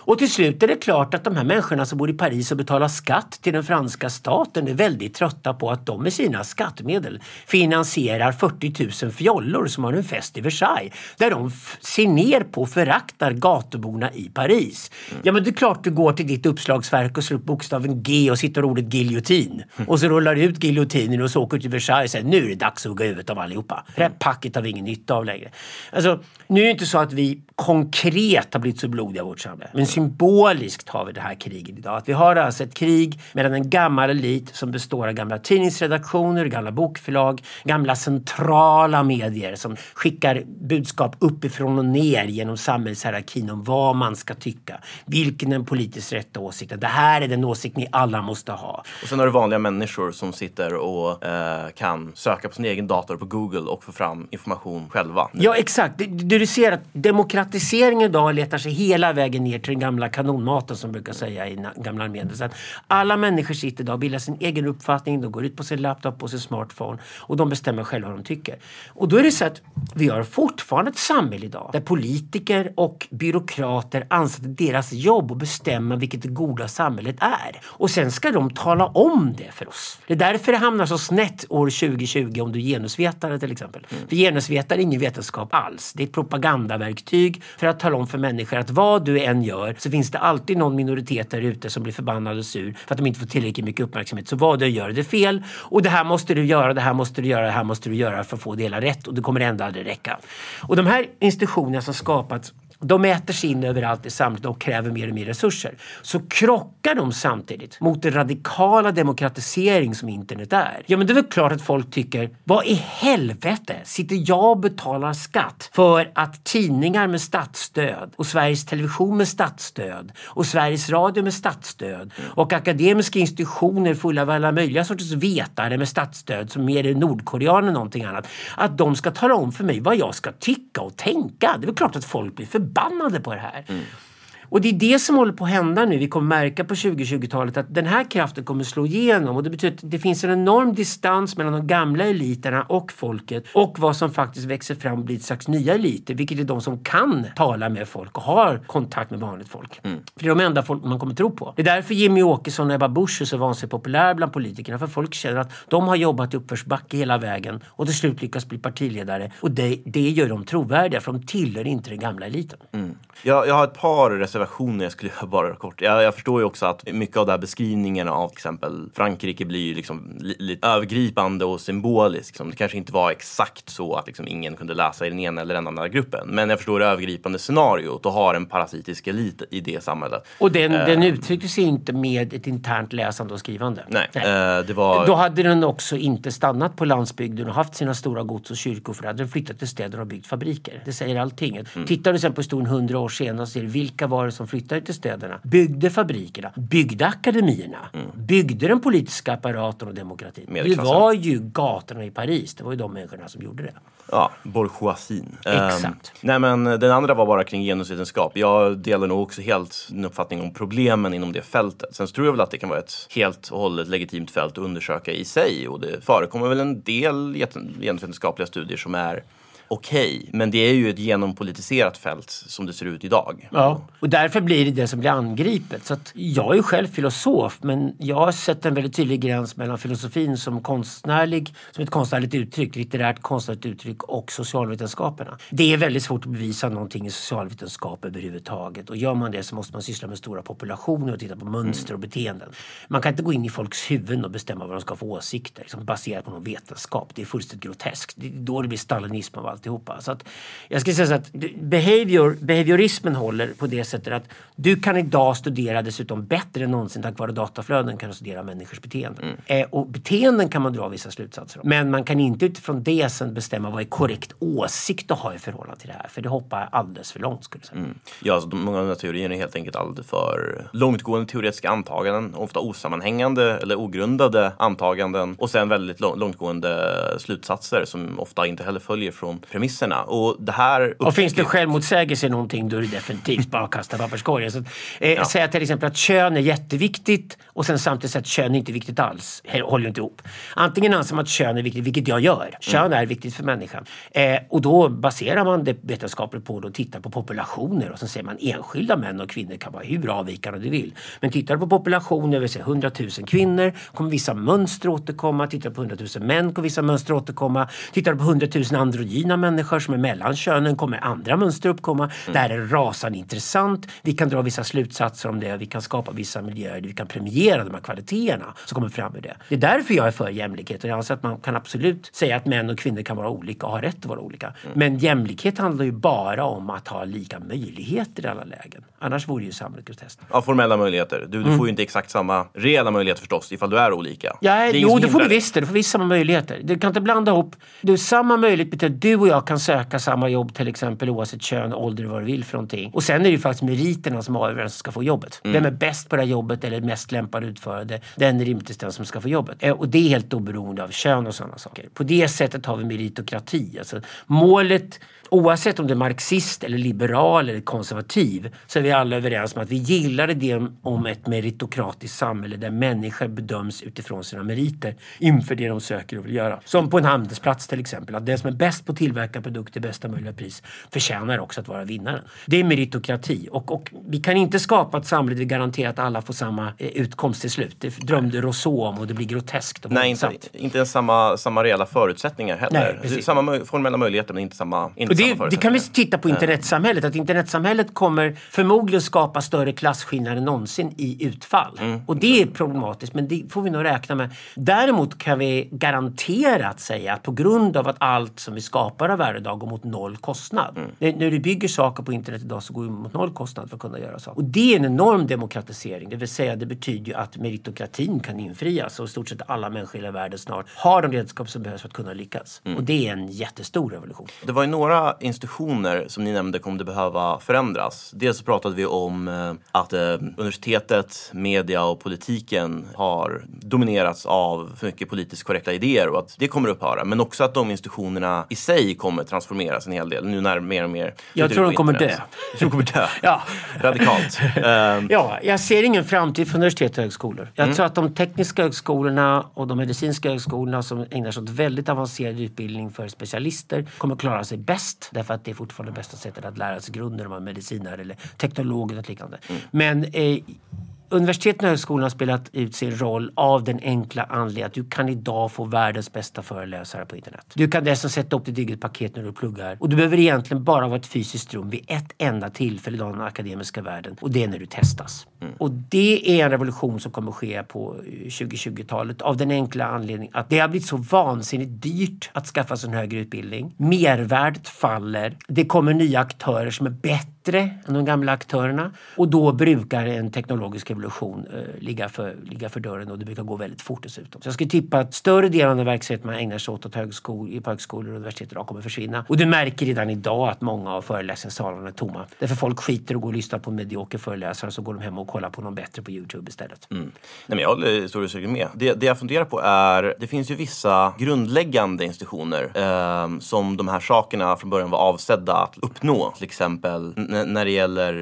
Och till slut är det klart att de här människorna som bor i Paris och betalar skatt till den franska staten är väldigt trötta på att de med sina skattemedel finansierar 40 000 fjollor som har en fest i Versailles. Där de ser ner på och föraktar gatuborna i Paris. Mm. Ja men det är klart du går till ditt uppslagsverk och slår upp bokstaven G och sitter ordet giljotin. Mm. Och så rullar du ut giljotinen och så åker du till Versailles och säger nu är det dags att hugga huvudet av allihopa. Det här packet har vi ingen nytta av längre. Alltså, nu är det inte så att vi konkret har blivit så blodiga i vårt samhälle. Men symboliskt har vi det här kriget idag. Att vi har alltså ett krig mellan en gammal elit som består av gamla tidningsredaktioner, gamla bokförlag, gamla centrala medier som skickar budskap uppifrån och ner genom samhällshierarkin om vad man ska tycka. Vilken är den politiskt rätta åsikten? Det här är den åsikt ni alla måste ha. Och sen har du vanliga människor som sitter och eh, kan söka på sin egen dator på Google och få fram information själva. Ja exakt. Du, du ser att demokratiseringen idag letar sig hela vägen ner till den gamla kanonmaten som brukar säga i gamla armén. Så att alla människor sitter idag och bildar sin egen uppfattning. De går ut på sin laptop och sin smartphone och de bestämmer själva vad de tycker. Och då är det så att vi har fortfarande ett samhälle idag där politiker och byråkrater anser att deras jobb att bestämma vilket det goda samhället är. Och sen ska de tala om det för oss. Det är därför det hamnar så snett år 2020 om du är genusvetare till exempel. Mm. För genusvetare är ingen vetenskap alls. Det är ett propagandaverktyg för att tala om för människor att vad du än gör så finns det alltid någon minoritet där ute som blir förbannad och sur för att de inte får tillräckligt mycket uppmärksamhet. Så vad du gör det är fel och det här måste du göra, det här måste du göra, det här måste du göra för att få det hela rätt och det kommer ändå aldrig räcka. Och de här institutionerna som skapats de äter sig in överallt i samhället och kräver mer och mer resurser. Så krockar de samtidigt mot den radikala demokratisering som internet är. Ja men det är väl klart att folk tycker, vad i helvete sitter jag och betalar skatt för att tidningar med statsstöd och Sveriges Television med statsstöd och Sveriges Radio med statsstöd och akademiska institutioner fulla av alla möjliga sorters vetare med statsstöd som mer är Nordkoreaner än någonting annat. Att de ska tala om för mig vad jag ska tycka och tänka. Det är väl klart att folk blir förbannade förbannade på det här. Mm. Och det är det som håller på att hända nu. Vi kommer märka på 2020-talet att den här kraften kommer slå igenom. Och det betyder att det finns en enorm distans mellan de gamla eliterna och folket och vad som faktiskt växer fram och blir ett slags nya eliter. Vilket är de som kan tala med folk och har kontakt med vanligt folk. Mm. För det är de enda folk man kommer tro på. Det är därför Jimmy Åkesson och Ebba Busch är så vansinnigt populära bland politikerna. För folk känner att de har jobbat i uppförsbacke hela vägen och till slut lyckas bli partiledare. Och det, det gör dem trovärdiga för de tillhör inte den gamla eliten. Mm. Jag, jag har ett par reservationer reservationer jag skulle bara kort. Jag, jag, förstår ju också att mycket av de här beskrivningarna av till exempel Frankrike blir liksom li, lite övergripande och symbolisk. Liksom. Det kanske inte var exakt så att liksom ingen kunde läsa i den ena eller den andra gruppen. Men jag förstår det övergripande scenariot och har en parasitisk elit i det samhället. Och den, uh, den uttryckte sig inte med ett internt läsande och skrivande. Nej, nej. Uh, det var... Då hade den också inte stannat på landsbygden och haft sina stora gods och kyrkor för då hade den flyttat till städer och byggt fabriker. Det säger allting. Mm. Tittar du sen på historien hundra år senare och ser vilka var det som flyttade till städerna, byggde fabrikerna, byggde akademierna, mm. byggde den politiska apparaten och demokratin. Det var ju gatorna i Paris, det var ju de människorna som gjorde det. Ja, bourgeoisien. Exakt. Um, nej men den andra var bara kring genusvetenskap. Jag delar nog också helt en uppfattning om problemen inom det fältet. Sen så tror jag väl att det kan vara ett helt och hållet legitimt fält att undersöka i sig och det förekommer väl en del genusvetenskapliga studier som är okej. Okay, men det är ju ett genompolitiserat fält som det ser ut idag. Ja, och därför blir det det som blir angripet. Så att jag är ju själv filosof men jag har sett en väldigt tydlig gräns mellan filosofin som konstnärlig, som ett konstnärligt uttryck, litterärt konstnärligt uttryck och socialvetenskaperna. Det är väldigt svårt att bevisa någonting i socialvetenskap överhuvudtaget och gör man det så måste man syssla med stora populationer och titta på mönster och beteenden. Man kan inte gå in i folks huvuden och bestämma vad de ska få åsikter liksom baserat på någon vetenskap. Det är fullständigt groteskt. Det är då det blir stalinism av alltihopa. Så att jag skulle säga så att behavior, behaviorismen håller på det sättet att du kan idag studera dessutom bättre än någonsin tack vare dataflöden kan du studera människors beteenden. Mm. Eh, och beteenden kan man dra vissa slutsatser om. Men man kan inte utifrån det sen bestämma vad är korrekt åsikt att ha i förhållande till det här. För det hoppar alldeles för långt skulle jag säga. Mm. Ja, alltså, många av teorierna är helt enkelt alldeles för långtgående teoretiska antaganden. Ofta osammanhängande eller ogrundade antaganden och sen väldigt långtgående slutsatser som ofta inte heller följer från premisserna. Och, det här och finns det självmotsägelse i någonting då är det definitivt bara att kasta papperskorgen. Så, eh, ja. Säga till exempel att kön är jätteviktigt och sen samtidigt säga att kön är inte viktigt alls. håller inte ihop. Antingen anser man att kön är viktigt, vilket jag gör. Kön mm. är viktigt för människan. Eh, och då baserar man det vetenskapligt på det och tittar på populationer och så säger man enskilda män och kvinnor kan vara hur avvikande du vill. Men tittar du på populationer, vill säga 100 000 kvinnor, kommer vissa mönster återkomma. Tittar du på 100 000 män kommer vissa mönster återkomma. Tittar du på 100 000 androgyna människor som är mellan könen kommer andra mönster uppkomma. Mm. Det här är rasande intressant. Vi kan dra vissa slutsatser om det. Vi kan skapa vissa miljöer där vi kan premiera de här kvaliteterna som kommer fram ur det. Det är därför jag är för jämlikhet och jag anser att man kan absolut säga att män och kvinnor kan vara olika och ha rätt att vara olika. Mm. Men jämlikhet handlar ju bara om att ha lika möjligheter i alla lägen. Annars vore ju samhället groteskt. Ja, formella möjligheter. Du, du mm. får ju inte exakt samma reella möjligheter förstås ifall du är olika. Ja, jo, det får du visst. Du får visst samma möjligheter. Du kan inte blanda ihop. Du, samma möjlighet betyder att du och jag kan söka samma jobb till exempel oavsett kön, ålder och vad du vill för någonting. Och sen är det ju faktiskt meriterna som avgör vem som ska få jobbet. Mm. Vem är bäst på det här jobbet eller mest lämpad att utföra det? Den är rimligtvis den som ska få jobbet. Eh, och det är helt oberoende av kön och sådana saker. På det sättet har vi meritokrati. Alltså, målet oavsett om du är marxist, eller liberal eller konservativ så är vi alla överens om att vi gillar idén om ett meritokratiskt samhälle där människor bedöms utifrån sina meriter inför det de söker och vill göra. Som på en handelsplats till exempel. Att den som är bäst på att tillverka produkter bästa möjliga pris förtjänar också att vara vinnaren. Det är meritokrati och, och vi kan inte skapa ett samhälle där vi garanterar att alla får samma eh, utkomst till slut. Det drömde Rousseau om och det blir groteskt. Och Nej, inte, inte ens samma, samma reella förutsättningar heller. Nej, samma formella möjligheter men inte samma, inte det, det kan vi titta på internetsamhället. Att internetsamhället kommer förmodligen skapa större klasskillnader än någonsin i utfall. Mm. Och det är problematiskt men det får vi nog räkna med. Däremot kan vi garanterat säga att på grund av att allt som vi skapar mätbara värde idag går mot noll kostnad. Mm. När, du bygger saker på internet idag så går det mot noll kostnad för att kunna göra saker. Och det är en enorm demokratisering. Det vill säga det betyder ju att meritokratin kan infrias och i stort sett alla människor i hela världen snart har de redskap som behövs för att kunna lyckas. Mm. Och det är en jättestor revolution. Det var ju några institutioner som ni nämnde kommer behöva förändras. Dels så pratade vi om eh, att eh, universitetet, media och politiken har dominerats av för mycket politiskt korrekta idéer och att det kommer upphöra. Men också att de institutionerna i sig kommer transformeras en hel del nu när mer och mer Jag tror de kommer dö. Jag tror de kommer dö? ja. Radikalt. Ja, jag ser ingen framtid för universitet och högskolor. Jag mm. tror att de tekniska högskolorna och de medicinska högskolorna som ägnar sig åt väldigt avancerad utbildning för specialister kommer klara sig bäst därför att det är fortfarande det bästa sättet att lära sig grunden om man är medicinare eller teknolog eller liknande. Mm. Men eh, Universiteten och högskolorna har spelat ut sin roll av den enkla anledningen att du kan idag få världens bästa föreläsare på internet. Du kan dessutom sätta upp ditt eget paket när du pluggar och du behöver egentligen bara vara ett fysiskt rum vid ett enda tillfälle i den akademiska världen och det är när du testas. Mm. Och det är en revolution som kommer ske på eh, 2020-talet av den enkla anledningen att det har blivit så vansinnigt dyrt att skaffa sig en högre utbildning. Mervärdet faller. Det kommer nya aktörer som är bättre än de gamla aktörerna. Och då brukar en teknologisk revolution eh, ligga, för, ligga för dörren och det brukar gå väldigt fort dessutom. Så jag skulle tippa att större delen av den verksamhet man ägnar sig åt, åt högskol, på högskolor och universitet idag kommer försvinna. Och du märker redan idag att många av föreläsningssalarna är tomma. Därför folk skiter och går och lyssnar på en medioker föreläsare så går de hem och kollar på någon bättre på Youtube istället. Mm. Nej, men jag håller i stor utsträckning med. Det, det jag funderar på är, det finns ju vissa grundläggande institutioner eh, som de här sakerna från början var avsedda att uppnå. Till exempel när det gäller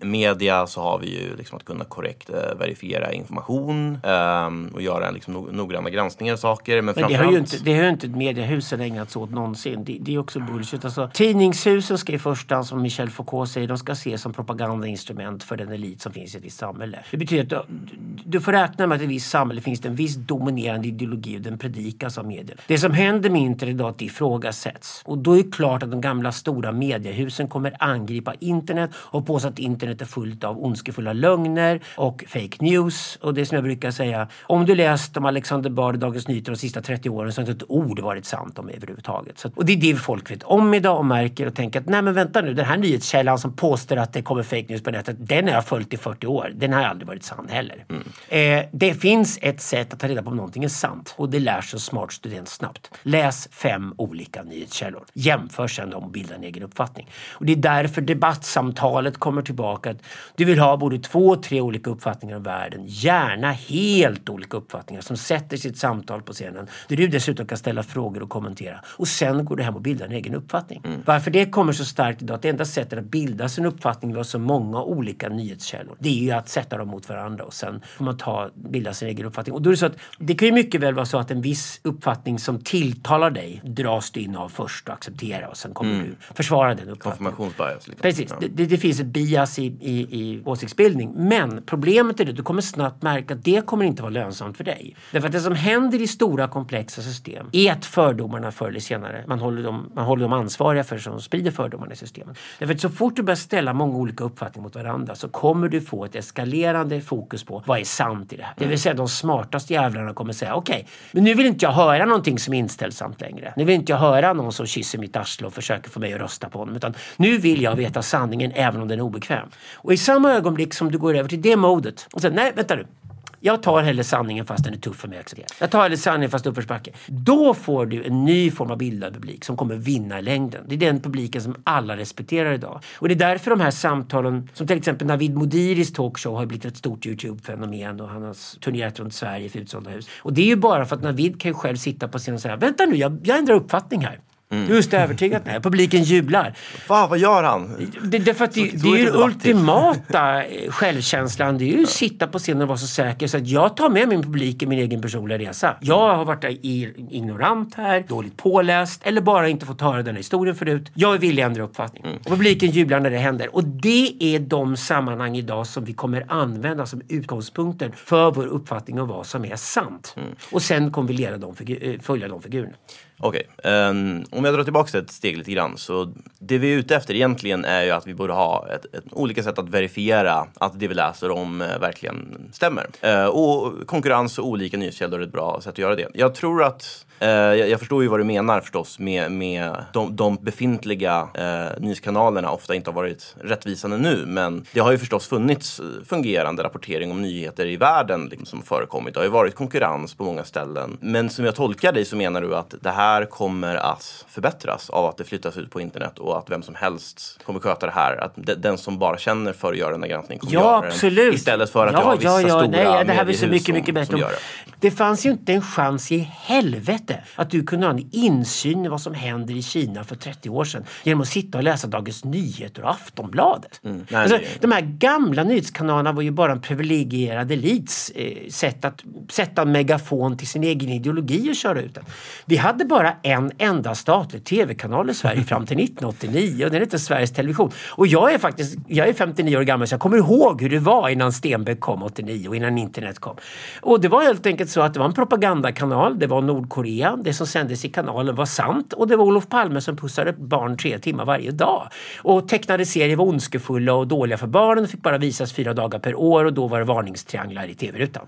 eh, media så har vi ju liksom att kunna korrekt eh, verifiera information ehm, och göra liksom noggranna granskningar av saker. Men, men det, har ju inte, det har ju inte mediehusen ägnat sig åt någonsin. Det, det är också bullshit. Alltså, tidningshusen ska i första hand, som Michel Foucault säger, de ska ses som propagandainstrument för den elit som finns i ett visst samhälle. Det betyder att du, du får räkna med att i ett visst samhälle finns det en viss dominerande ideologi och den predikas av medierna. Det som händer med internet idag är att det ifrågasätts. Och då är det klart att de gamla stora mediehusen kommer angripa internet och påstå att internet är fullt av ondskefulla lögner och fake news. Och det som jag brukar säga, om du läst om Alexander Bard i Dagens Nyheter de sista 30 åren så har inte ett ord varit sant om överhuvudtaget. Så, och det är det folk vet om idag och märker och tänker att nej men vänta nu, den här nyhetskällan som påstår att det kommer fake news på nätet, den har jag följt i 40 år. Den har aldrig varit sann heller. Mm. Eh, det finns ett sätt att ta reda på om någonting är sant och det lär sig en smart student snabbt. Läs fem olika nyhetskällor. Jämför sedan dem och bilda en egen uppfattning. Och det är därför debatt samtalet kommer tillbaka. Att du vill ha både två, tre olika uppfattningar om världen. Gärna helt olika uppfattningar som sätter sitt samtal på scenen. Där du dessutom kan ställa frågor och kommentera. Och sen går du hem och bildar en egen uppfattning. Mm. Varför det kommer så starkt idag, att det enda sättet att bilda sin uppfattning var så många olika nyhetskällor. Det är ju att sätta dem mot varandra och sen får man ta, bilda sin egen uppfattning. Och då är det så att det kan ju mycket väl vara så att en viss uppfattning som tilltalar dig dras du in av först och acceptera och sen kommer mm. du försvara den uppfattningen. Konfirmationsbias. Liksom. Precis. Ja. Det, det, finns ett bias i, i, i åsiktsbildning. Men problemet är att du kommer snabbt märka att det kommer inte vara lönsamt för dig. Därför att det som händer i stora komplexa system är att fördomarna förr eller senare, man håller dem, man håller dem ansvariga för som sprider fördomarna i systemet. Därför att så fort du börjar ställa många olika uppfattningar mot varandra så kommer du få ett eskalerande fokus på vad är sant i det här. Det vill säga de smartaste jävlarna kommer säga okej, okay, men nu vill inte jag höra någonting som är inställsamt längre. Nu vill inte jag höra någon som kysser mitt arsle och försöker få mig att rösta på honom. Utan nu vill jag veta sanningen även om den är obekväm. Och i samma ögonblick som du går över till det modet och säger nej vänta nu. Jag tar hellre sanningen fast den är tuff för mig att acceptera. Jag tar hellre sanningen fast uppförsbacke. Då får du en ny form av bildad publik som kommer vinna i längden. Det är den publiken som alla respekterar idag. Och det är därför de här samtalen, som till exempel Navid Modiris talkshow har blivit ett stort Youtube-fenomen och han har turnerat runt Sverige för utsålda hus. Och det är ju bara för att Navid kan ju själv sitta på scenen och säga vänta nu, jag, jag ändrar uppfattning här. Mm. Just övertygat nej. Publiken jublar. Fan, vad gör han? Det, det, för att det, det är ju ultimata självkänslan. Det är ju att sitta på scenen och vara så säker så att jag tar med min publik i min egen personliga resa. Jag har varit ignorant här, dåligt påläst eller bara inte fått höra den här historien förut. Jag är villig att ändra uppfattning. Mm. Och publiken jublar när det händer. Och det är de sammanhang idag som vi kommer använda som utgångspunkter för vår uppfattning om vad som är sant. Mm. Och sen kommer vi leda de följa de figurerna. Okej, okay. um, om jag drar tillbaka ett steg lite grann så det vi är ute efter egentligen är ju att vi borde ha ett, ett olika sätt att verifiera att det vi läser om eh, verkligen stämmer. Uh, och konkurrens och olika nyhetskällor är ett bra sätt att göra det. Jag tror att jag, jag, förstår ju vad du menar förstås med, med de, de befintliga eh, nyhetskanalerna ofta inte har varit rättvisande nu. Men det har ju förstås funnits fungerande rapportering om nyheter i världen liksom, som förekommit. Det har ju varit konkurrens på många ställen. Men som jag tolkar dig så menar du att det här kommer att förbättras av att det flyttas ut på internet och att vem som helst kommer sköta det här. Att de, den som bara känner för att göra den här granskningen kommer ja, göra absolut. den. Istället för att ja, jag har vissa ja, ja. stora Nej, det här blir så mycket, som, mycket bättre. Det. det fanns ju inte en chans i helvete inte att du kunde ha en insyn i vad som händer i Kina för 30 år sedan genom att sitta och läsa Dagens Nyheter och Aftonbladet. Mm. Nej, alltså, de här gamla nyhetskanalerna var ju bara en privilegierad elits eh, sätt att sätta en megafon till sin egen ideologi och köra ut den. Vi hade bara en enda statlig tv-kanal i Sverige fram till 1989 och den hette Sveriges Television. Och jag är faktiskt jag är 59 år gammal så jag kommer ihåg hur det var innan Stenbeck kom 89 och innan internet kom. Och det var helt enkelt så att det var en propagandakanal, det var Nordkorea säga. Det som sändes i kanalen var sant och det var Olof Palme som pussade barn tre timmar varje dag. Och tecknade serier var ondskefulla och dåliga för barnen och fick bara visas fyra dagar per år och då var det varningstrianglar i tv-rutan.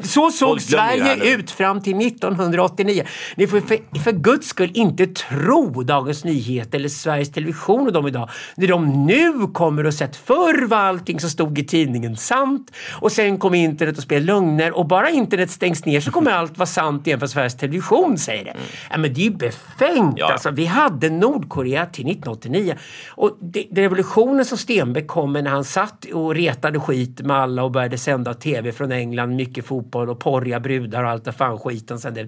så såg Sverige ut fram till 1989. Ni får för, för guds skull inte tro Dagens Nyheter eller Sveriges Television och de idag. När de nu kommer och sett förr var allting som stod i tidningen sant och sen kom internet och spelade lögner och bara internet stängs ner så kommer allt vara sant igen för Sveriges Television revolution säger det. Mm. Ja, men det är ju befängt. Ja. Alltså, vi hade Nordkorea till 1989. Och det, det revolutionen som Stenbeck kom med när han satt och retade skit med alla och började sända tv från England, mycket fotboll och porriga brudar och allt det fan skiten. Sen det,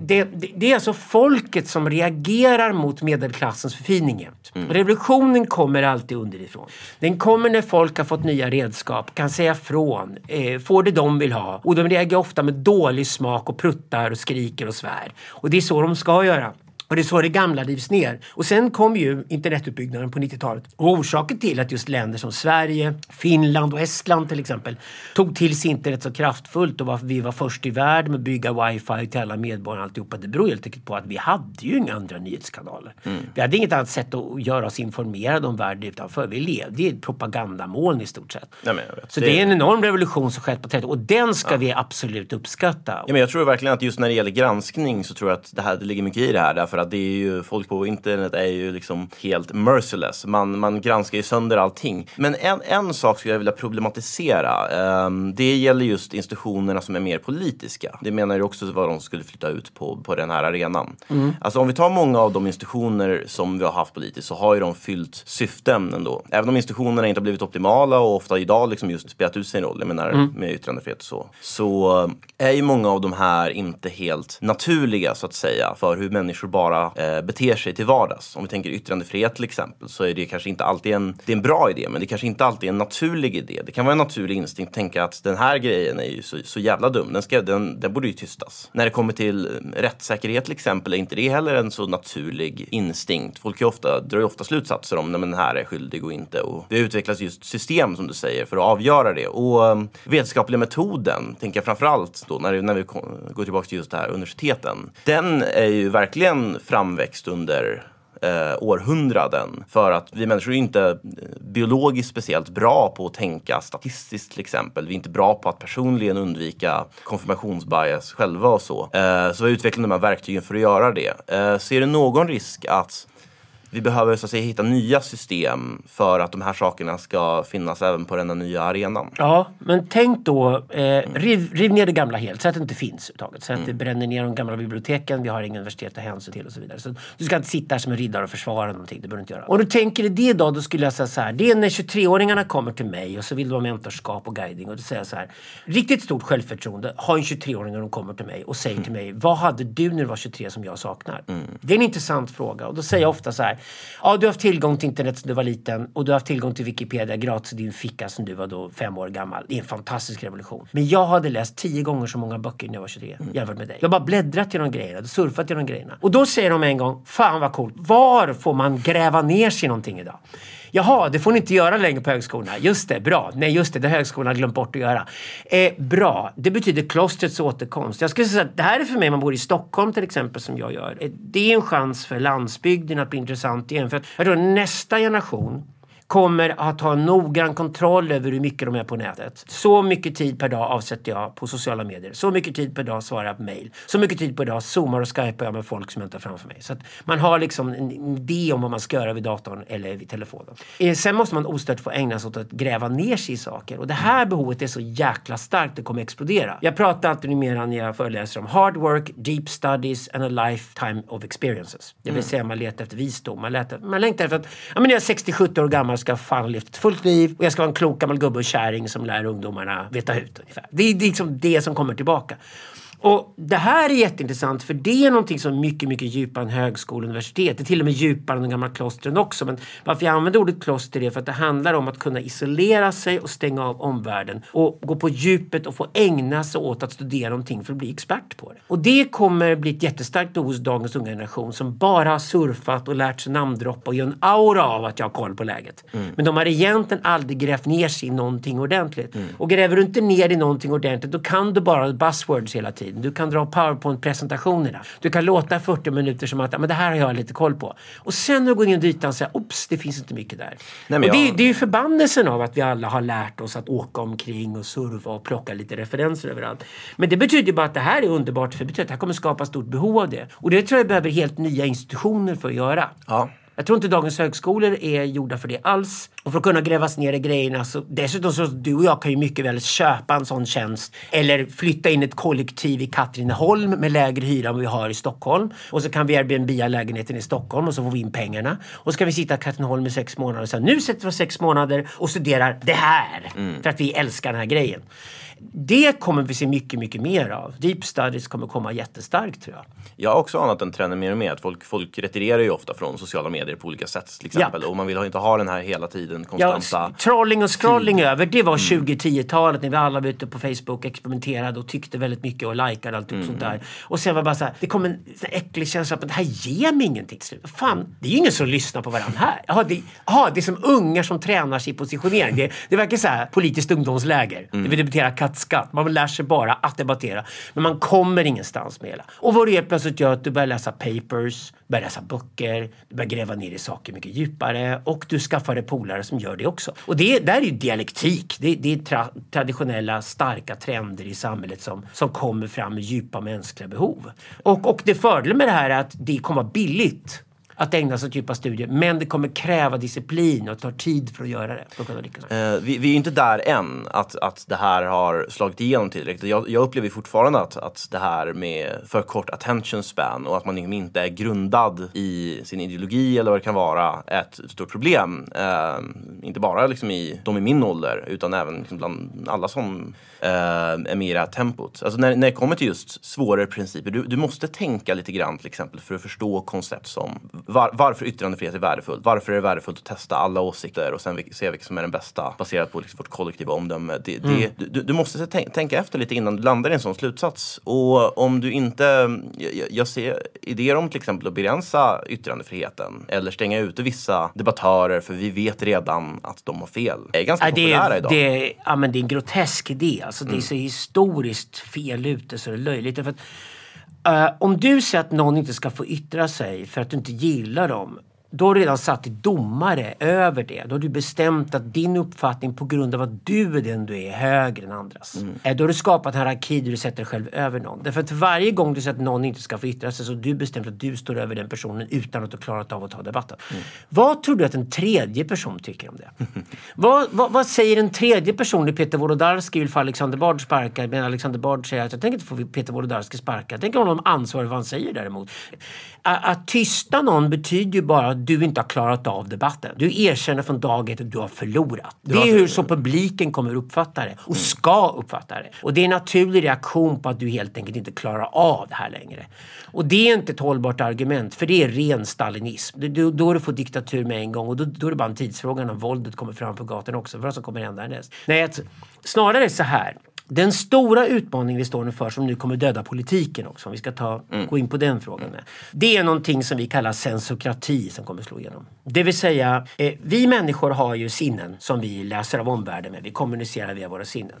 det, det, är alltså folket som reagerar mot medelklassens förfining mm. Revolutionen kommer alltid underifrån. Den kommer när folk har fått nya redskap, kan säga från, eh, får det de vill ha. Och de reagerar ofta med dålig smak och pruttar och skriker och svär. Och det är så de ska göra. Och det är så det gamla rivs ner. Och sen kom ju internetutbyggnaden på 90-talet. Och orsaken till att just länder som Sverige, Finland och Estland till exempel tog till sig internet så kraftfullt och varför vi var först i världen med att bygga wifi till alla medborgare och alltihopa. Det beror helt enkelt på att vi hade ju inga andra nyhetskanaler. Mm. Vi hade inget annat sätt att göra oss informerade om världen utanför. Vi levde i ett propagandamoln i stort sett. Ja, så det... det... är en enorm revolution som skett på 30 och den ska ja. vi absolut uppskatta. Ja, men jag tror verkligen att just när det gäller granskning så tror jag att det, här, det ligger mycket i det här. Därför att det är ju, folk på internet är ju liksom helt merciless. Man, man granskar ju sönder allting. Men en, en sak skulle jag vilja problematisera. Um, det gäller just institutionerna som är mer politiska. Det menar ju också vad de skulle flytta ut på, på den här arenan. Mm. Alltså om vi tar många av de institutioner som vi har haft politiskt så har ju de fyllt syften ändå. Även om institutionerna inte har blivit optimala och ofta idag liksom just spelat ut sin roll, jag menar mm. med yttrandefrihet och så. Så är ju många av de här inte helt naturliga så att säga för hur människor bara bara eh, beter sig till vardags. Om vi tänker yttrandefrihet till exempel så är det kanske inte alltid en, det är en bra idé men det kanske inte alltid är en naturlig idé. Det kan vara en naturlig instinkt att tänka att den här grejen är ju så, så jävla dum, den, ska, den, den borde ju tystas. När det kommer till eh, rättssäkerhet till exempel är inte det heller en så naturlig instinkt. Folk är ofta, drar ju ofta slutsatser om när den här är skyldig och inte. Och det utvecklas just system som du säger för att avgöra det. Och um, vetenskapliga metoden, tänker jag framförallt då när, när vi går tillbaka till just det här universiteten. Den är ju verkligen framväxt under eh, århundraden. För att vi människor är inte eh, biologiskt speciellt bra på att tänka statistiskt till exempel. Vi är inte bra på att personligen undvika konfirmationsbias själva och så. Eh, så vi utvecklar de här verktygen för att göra det. Eh, ser du någon risk att vi behöver så att säga, hitta nya system för att de här sakerna ska finnas även på den nya arenan. Ja, men tänk då, eh, riv, riv, ner det gamla helt, så att det inte finns överhuvudtaget. Så att mm. bränner ner de gamla biblioteken, vi har inga universitet att ta hänsyn till och så vidare. Så du ska inte sitta här som en riddare och försvara någonting, det behöver du inte göra. Om du tänker dig det då, då skulle jag säga så här, det är när 23-åringarna kommer till mig och så vill de ha mentorskap och guiding och då säger jag så här, riktigt stort självförtroende har en 23-åring när de kommer till mig och säger mm. till mig, vad hade du när du var 23 som jag saknar? Mm. Det är en intressant fråga och då säger jag ofta så här, Ja, du har haft tillgång till internet sedan du var liten och du har haft tillgång till Wikipedia gratis i din ficka sedan du var då fem år gammal. Det är en fantastisk revolution. Men jag hade läst tio gånger så många böcker när jag var 23 mm. jämfört med dig. Jag bara bläddrat genom grejerna, surfat genom grejerna. Och då säger de en gång, fan vad coolt, var får man gräva ner sig någonting idag? Jaha, det får ni inte göra längre på högskolorna. Just det, bra. Nej, just det, det har högskolorna glömt bort att göra. Eh, bra, det betyder klostrets återkomst. Jag skulle säga att det här är för mig, om man bor i Stockholm till exempel, som jag gör. Eh, det är en chans för landsbygden att bli intressant igen. För att jag tror nästa generation kommer att ha noggrann kontroll över hur mycket de är på nätet. Så mycket tid per dag avsätter jag på sociala medier. Så mycket tid per dag svarar jag på mail. Så mycket tid per dag zoomar och skypar jag med folk som jag inte har framför mig. Så att man har liksom en idé om vad man ska göra vid datorn eller vid telefonen. Eh, sen måste man ostört få ägna sig åt att gräva ner sig i saker. Och det här behovet är så jäkla starkt, det kommer explodera. Jag pratar alltid numera när jag föreläser om hard work, deep studies and a lifetime of experiences. Det vill mm. säga man letar efter visdom. Man, letar, man längtar efter att, ja men jag är 60-70 år gammal jag ska fan ha levt ett fullt liv och jag ska vara en klok gammal gubbe och kärring som lär ungdomarna veta ut. Ungefär. Det är liksom det som kommer tillbaka. Och det här är jätteintressant för det är någonting som är mycket, mycket djupare än högskola och universitet. Det är till och med djupare än de gamla klostren också. Men varför jag använder ordet kloster är för att det handlar om att kunna isolera sig och stänga av omvärlden och gå på djupet och få ägna sig åt att studera någonting för att bli expert på det. Och det kommer bli ett jättestarkt hos dagens unga generation som bara har surfat och lärt sig namndroppa och gör en aura av att jag har koll på läget. Mm. Men de har egentligen aldrig grävt ner sig i någonting ordentligt. Mm. Och gräver du inte ner i någonting ordentligt då kan du bara buzzwords hela tiden tiden. Du kan dra powerpoint-presentationerna. Du kan låta 40 minuter som att men det här har jag lite koll på. Och sen när du går in i ytan och säger ops, det finns inte mycket där. Nej, och det, jag... det är ju förbannelsen av att vi alla har lärt oss att åka omkring och surfa och plocka lite referenser överallt. Men det betyder ju bara att det här är underbart för det betyder att det här kommer skapa stort behov av det. Och det tror jag behöver helt nya institutioner för att göra. Ja. Jag tror inte dagens högskolor är gjorda för det alls. Och för att kunna grävas ner i grejerna så dessutom så du och jag kan ju mycket väl köpa en sån tjänst eller flytta in ett kollektiv i Katrineholm med lägre hyra än vi har i Stockholm. Och så kan vi Airbnb lägenheten i Stockholm och så får vi in pengarna. Och så kan vi sitta i Katrineholm i sex månader och säga nu sätter vi oss sex månader och studerar det här. Mm. För att vi älskar den här grejen. Det kommer vi se mycket, mycket mer av. Deep studies kommer komma jättestarkt tror jag. Jag har också anat den trenden mer och mer. Att folk, folk retirerar ju ofta från sociala medier på olika sätt till exempel. Ja. Och man vill inte ha den här hela tiden konstanta... Ja, trolling och scrolling över. Det var mm. 2010-talet när vi alla var ute på Facebook, experimenterade och tyckte väldigt mycket och likade allt mm. sånt där. Och sen var det bara så här, det kom en äcklig känsla att det här ger mig ingenting till slut. Fan, det är ju ingen som lyssnar på varandra här. Jaha, det, aha, det är som ungar som tränar sig i positionering. Det, det verkar så här politiskt ungdomsläger. Mm. Vi debatterar kattskatt. Man lär sig bara att debattera. Men man kommer ingenstans med det. Och vad det helt plötsligt gör att du börjar läsa papers, börjar läsa böcker, du börjar gräva ner i saker mycket djupare och du skaffar dig polare som gör det också. Och det där är ju dialektik. Det, det är tra traditionella starka trender i samhället som, som kommer fram med djupa mänskliga behov. Och, och det fördelen med det här är att det kommer vara billigt att ägna sig åt djupa studier. Men det kommer kräva disciplin och tar tid för att göra det. För att kunna lyckas. Eh, vi, vi, är inte där än, att, att det här har slagit igenom tillräckligt. Jag, jag upplever fortfarande att, att det här med för kort attention span och att man liksom inte är grundad i sin ideologi eller vad det kan vara är ett stort problem. Eh, inte bara liksom i de i min ålder utan även liksom bland alla som eh, är med i det här tempot. Alltså när, när det kommer till just svårare principer, du, du måste tänka lite grann till exempel för att förstå koncept som var, varför yttrandefrihet är värdefullt. Varför är det värdefullt att testa alla åsikter och sen se vilken som är den bästa baserat på liksom vårt kollektiva omdöme. Det, mm. det, du, du, måste tänka efter lite innan du landar i en sån slutsats. Och om du inte, jag, jag ser idéer om till exempel att begränsa yttrandefriheten eller stänga ute vissa debattörer för vi vet redan att de har fel. Det är ganska ja, populära idag. Det, ja, men det är en grotesk idé. Alltså, det är mm. så historiskt fel ute så det är löjligt. För att, Uh, om du säger att någon inte ska få yttra sig för att du inte gillar dem då har du redan satt dig domare över det. Då har du bestämt att din uppfattning på grund av att du är den du är, är högre än andras. Mm. Eh, då har du skapat en hierarki där du sätter dig själv över någon. Därför att varje gång du säger att någon inte ska få yttra sig så har du bestämt att du står över den personen utan att du klarat av att ta debatten. Mm. Vad tror du att en tredje person tycker om det? vad, vad, vad, säger en tredje person när Peter Wolodarski vill få Alexander Bard sparkad men Alexander Bard säger att jag tänker inte få Peter Wolodarski sparkad. Jag tänker honom ansvarig för vad han säger däremot. Att, att tysta någon betyder ju bara du inte har klarat av debatten. Du erkänner från dag ett att du har förlorat. Det är hur så publiken kommer uppfatta det och ska uppfatta det. Och det är en naturlig reaktion på att du helt enkelt inte klarar av det här längre. Och det är inte ett hållbart argument för det är ren stalinism. Då, då du får diktatur med en gång och då, då är det bara en tidsfråga när våldet kommer fram på gatan också. Vad som kommer hända härnäst. Nej, att, snarare så här Den stora utmaningen vi står inför som nu kommer döda politiken också, om vi ska ta, mm. gå in på den frågan. Mm. Det är någonting som vi kallar sensokrati som kommer slå igenom. Det vill säga, eh, vi människor har ju sinnen som vi läser av omvärlden med. Vi kommunicerar via våra sinnen.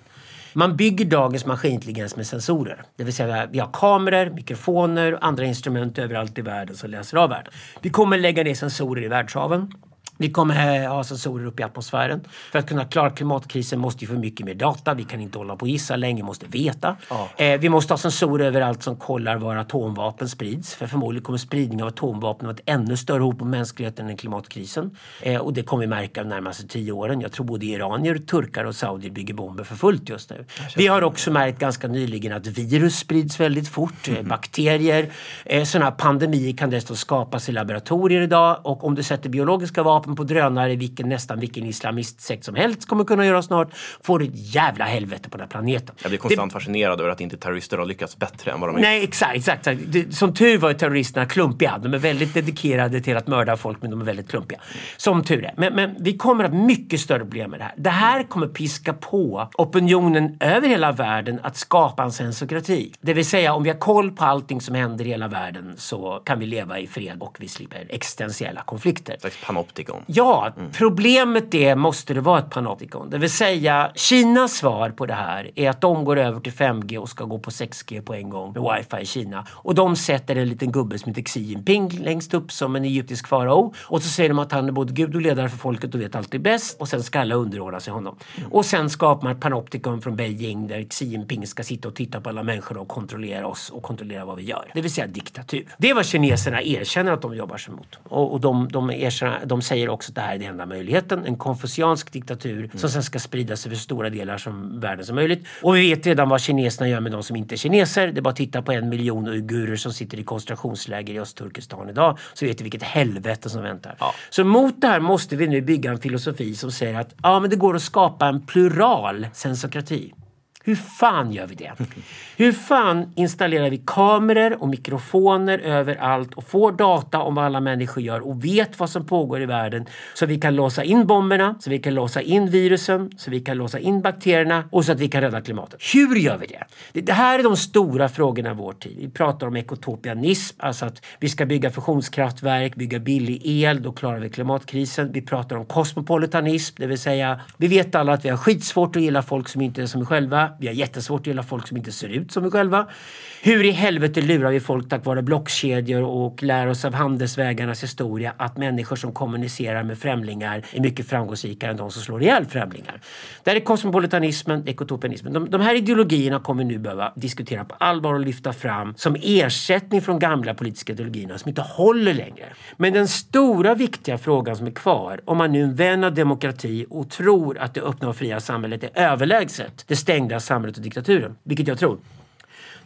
Man bygger dagens maskinintelligens med sensorer. Det vill säga vi har kameror, mikrofoner och andra instrument överallt i världen som läser av världen. Vi kommer lägga ner sensorer i världshaven. Vi kommer ha sensorer uppe i atmosfären. För att kunna klara klimatkrisen måste vi få mycket mer data. Vi kan inte hålla på och gissa länge, vi måste veta. Ja. Eh, vi måste ha sensorer överallt som kollar var atomvapen sprids. För förmodligen kommer spridning av atomvapen vara ett ännu större hot mot mänskligheten än klimatkrisen. Eh, och det kommer vi märka de närmaste tio åren. Jag tror både iranier, turkar och saudier bygger bomber för fullt just nu. Vi har också märkt ganska nyligen att virus sprids väldigt fort. Mm. Bakterier. Eh, sådana pandemier kan dessutom skapas i laboratorier idag. Och om du sätter biologiska vapen vapen på drönare vilken, nästan vilken islamistsekt som helst kommer kunna göra snart. Får du ett jävla helvete på den här planeten. Jag blir konstant det... fascinerad över att inte terrorister har lyckats bättre än vad de har Nej, exakt. exakt. Som tur var är terroristerna klumpiga. De är väldigt dedikerade till att mörda folk men de är väldigt klumpiga. Som tur är. Men, men vi kommer att ha mycket större problem med det här. Det här kommer piska på opinionen över hela världen att skapa en sensokrati. Det vill säga om vi har koll på allting som händer i hela världen så kan vi leva i fred och vi slipper existentiella konflikter. Slags panoptikon. Ja, mm. problemet är, måste det vara ett panoptikon? Det vill säga, Kinas svar på det här är att de går över till 5G och ska gå på 6G på en gång med wifi i Kina. Och de sätter en liten gubbe som heter Xi Jinping längst upp som en egyptisk farao. Och så säger de att han är både gud och ledare för folket och vet alltid bäst. Och sen ska alla underordna sig honom. Mm. Och sen skapar man ett panoptikon från Beijing där Xi Jinping ska sitta och titta på alla människor och kontrollera oss och kontrollera vad vi gör. Det vill säga diktatur. Det är vad kineserna erkänner att de jobbar sig mot. Och, och de, de, erkänner, de säger också att det här är den enda möjligheten. En konfuciansk diktatur mm. som sen ska sprida sig för stora delar som världen som möjligt. Och vi vet redan vad kineserna gör med de som inte är kineser. Det är bara att titta på en miljon uigurer som sitter i koncentrationsläger i Östturkestan idag. Så vet vi vilket helvete som väntar. Ja. Så mot det här måste vi nu bygga en filosofi som säger att ja, men det går att skapa en plural sensokrati. Hur fan gör vi det? Hur fan installerar vi kameror och mikrofoner överallt och får data om vad alla människor gör och vet vad som pågår i världen så vi kan låsa in bomberna, så vi kan låsa in virusen, så vi kan låsa in bakterierna och så att vi kan rädda klimatet. Hur gör vi det? Det här är de stora frågorna i vår tid. Vi pratar om ekotopianism, alltså att vi ska bygga fusionskraftverk, bygga billig el, då klarar vi klimatkrisen. Vi pratar om kosmopolitanism, det vill säga vi vet alla att vi har skitsvårt att gilla folk som inte är som vi själva vi har jättesvårt att gilla folk som inte ser ut som vi själva. Hur i helvete lurar vi folk tack vare blockkedjor och lär oss av handelsvägarnas historia att människor som kommunicerar med främlingar är mycket framgångsrikare än de som slår ihjäl främlingar. Det här är kosmopolitanismen, ekotopianismen. De, de här ideologierna kommer vi nu behöva diskutera på allvar och lyfta fram som ersättning från gamla politiska ideologierna som inte håller längre. Men den stora viktiga frågan som är kvar, om man nu är en vän av demokrati och tror att det öppna och fria samhället är överlägset det stängda samhället och diktaturen, vilket jag tror.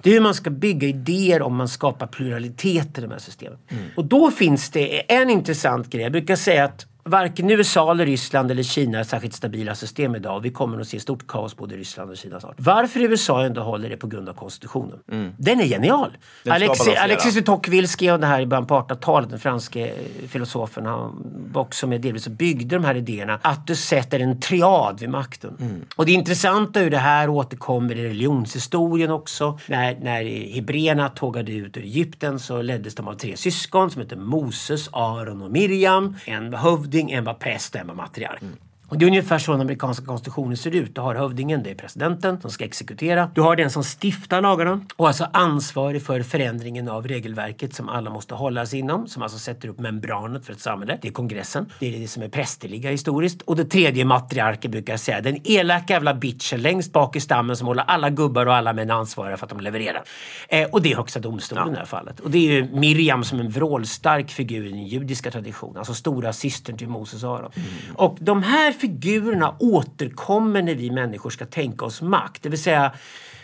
Det är hur man ska bygga idéer om man skapar pluralitet i de här systemen. Mm. Och då finns det en intressant grej. Jag brukar säga att varken USA, eller Ryssland eller Kina är särskilt stabila system idag. Vi kommer att se stort kaos både i Ryssland och Kina snart. Varför USA ändå håller det på grund av konstitutionen. Mm. Den är genial! Alexis, Alexis de Tocqueville skrev det här i början på 1800-talet, den franske eh, filosofen. Han var också med delvis och byggde de här idéerna. Att du sätter en triad vid makten. Mm. Och det intressanta hur det här återkommer i religionshistorien också. När, när hebreerna tågade ut ur Egypten så leddes de av tre syskon som hette Moses, Aron och Miriam. En hövding hövding, en var präst och en matriark. Mm. Och det är ungefär så den amerikanska konstitutionen ser ut. Du har hövdingen, det är presidenten som ska exekutera. Du har den som stiftar lagarna och alltså ansvarig för förändringen av regelverket som alla måste hålla sig inom. Som alltså sätter upp membranet för ett samhälle. Det är kongressen. Det är det som är prästerliga historiskt. Och det tredje matriarken brukar säga. Den elaka jävla bitchen längst bak i stammen som håller alla gubbar och alla män ansvariga för att de levererar. Eh, och det är högsta domstolen ja. i det här fallet. Och det är ju Miriam som en vrålstark figur i den judiska traditionen. Alltså stora systern till Moses och Aron. Mm. Och de här figurerna återkommer när vi människor ska tänka oss makt. Det vill säga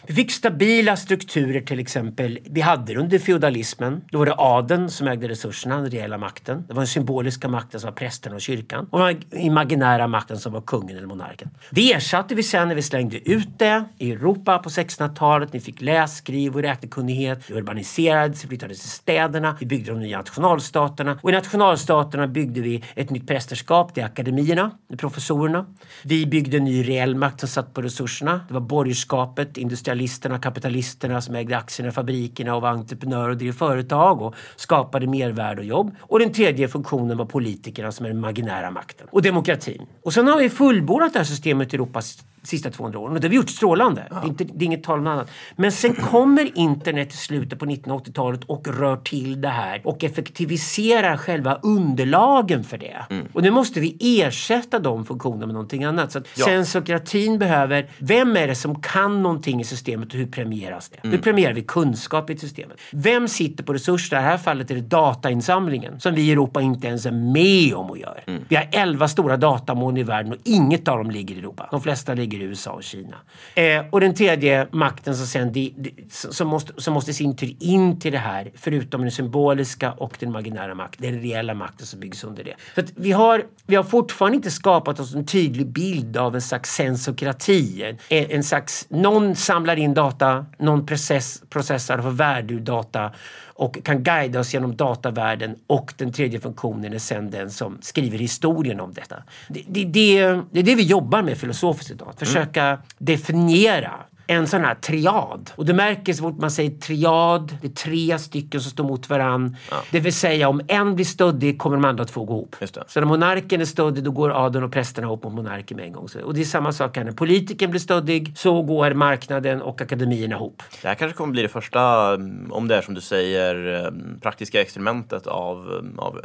vi fick stabila strukturer till exempel. Vi hade det under feodalismen. Då var det adeln som ägde resurserna, den reella makten. Det var den symboliska makten som var prästerna och kyrkan. Och den imaginära makten som var kungen eller monarken. Det ersatte vi sen när vi slängde ut det i Europa på 1600-talet. Ni fick läs, skriv och räknekunnighet. Vi urbaniserades, vi flyttades till städerna. Vi byggde de nya nationalstaterna. Och i nationalstaterna byggde vi ett nytt prästerskap. Det är akademierna, det är professorerna. Vi byggde en ny reell makt som satt på resurserna. Det var borgerskapet, industrialismen kapitalisterna som ägde aktierna fabrikerna och var entreprenörer och drev företag och skapade mervärde och jobb. Och den tredje funktionen var politikerna som är den imaginära makten. Och demokratin. Och sen har vi fullbordat det här systemet i Europas sista 200 åren. Och det har vi gjort strålande. Ja. Det, är inte, det är inget tal om annat. Men sen kommer internet i slutet på 1980-talet och rör till det här och effektiviserar själva underlagen för det. Mm. Och nu måste vi ersätta de funktionerna med någonting annat. Så att ja. sensokratin behöver, vem är det som kan någonting i systemet och hur premieras det? Mm. Hur premierar vi kunskap i systemet? Vem sitter på resurser? I det här fallet är det datainsamlingen som vi i Europa inte ens är med om att göra. Mm. Vi har 11 stora datamoln i världen och inget av dem ligger i Europa. De flesta ligger ligger USA och Kina. Eh, och den tredje makten som, sen, de, de, som, måste, som måste sin tur in till det här, förutom den symboliska och den imaginära makten, den reella makten som byggs under det. Så vi, har, vi har fortfarande inte skapat oss en tydlig bild av en slags sensokrati. En, en slags, någon samlar in data, någon process, processar och får värde ur data och kan guida oss genom datavärlden och den tredje funktionen är sen den som skriver historien om detta. Det, det, det, det är det vi jobbar med filosofiskt idag. Att försöka mm. definiera en sån här triad. Och det märker så fort man säger triad, det är tre stycken som står mot varann. Ja. Det vill säga om en blir stöddig kommer de andra två gå ihop. Så när monarken är stöddig då går adeln och prästerna ihop mot monarken med en gång. Och det är samma sak här. När politikern blir stöddig så går marknaden och akademierna ihop. Det här kanske kommer bli det första, om det är som du säger, eh, praktiska experimentet av, av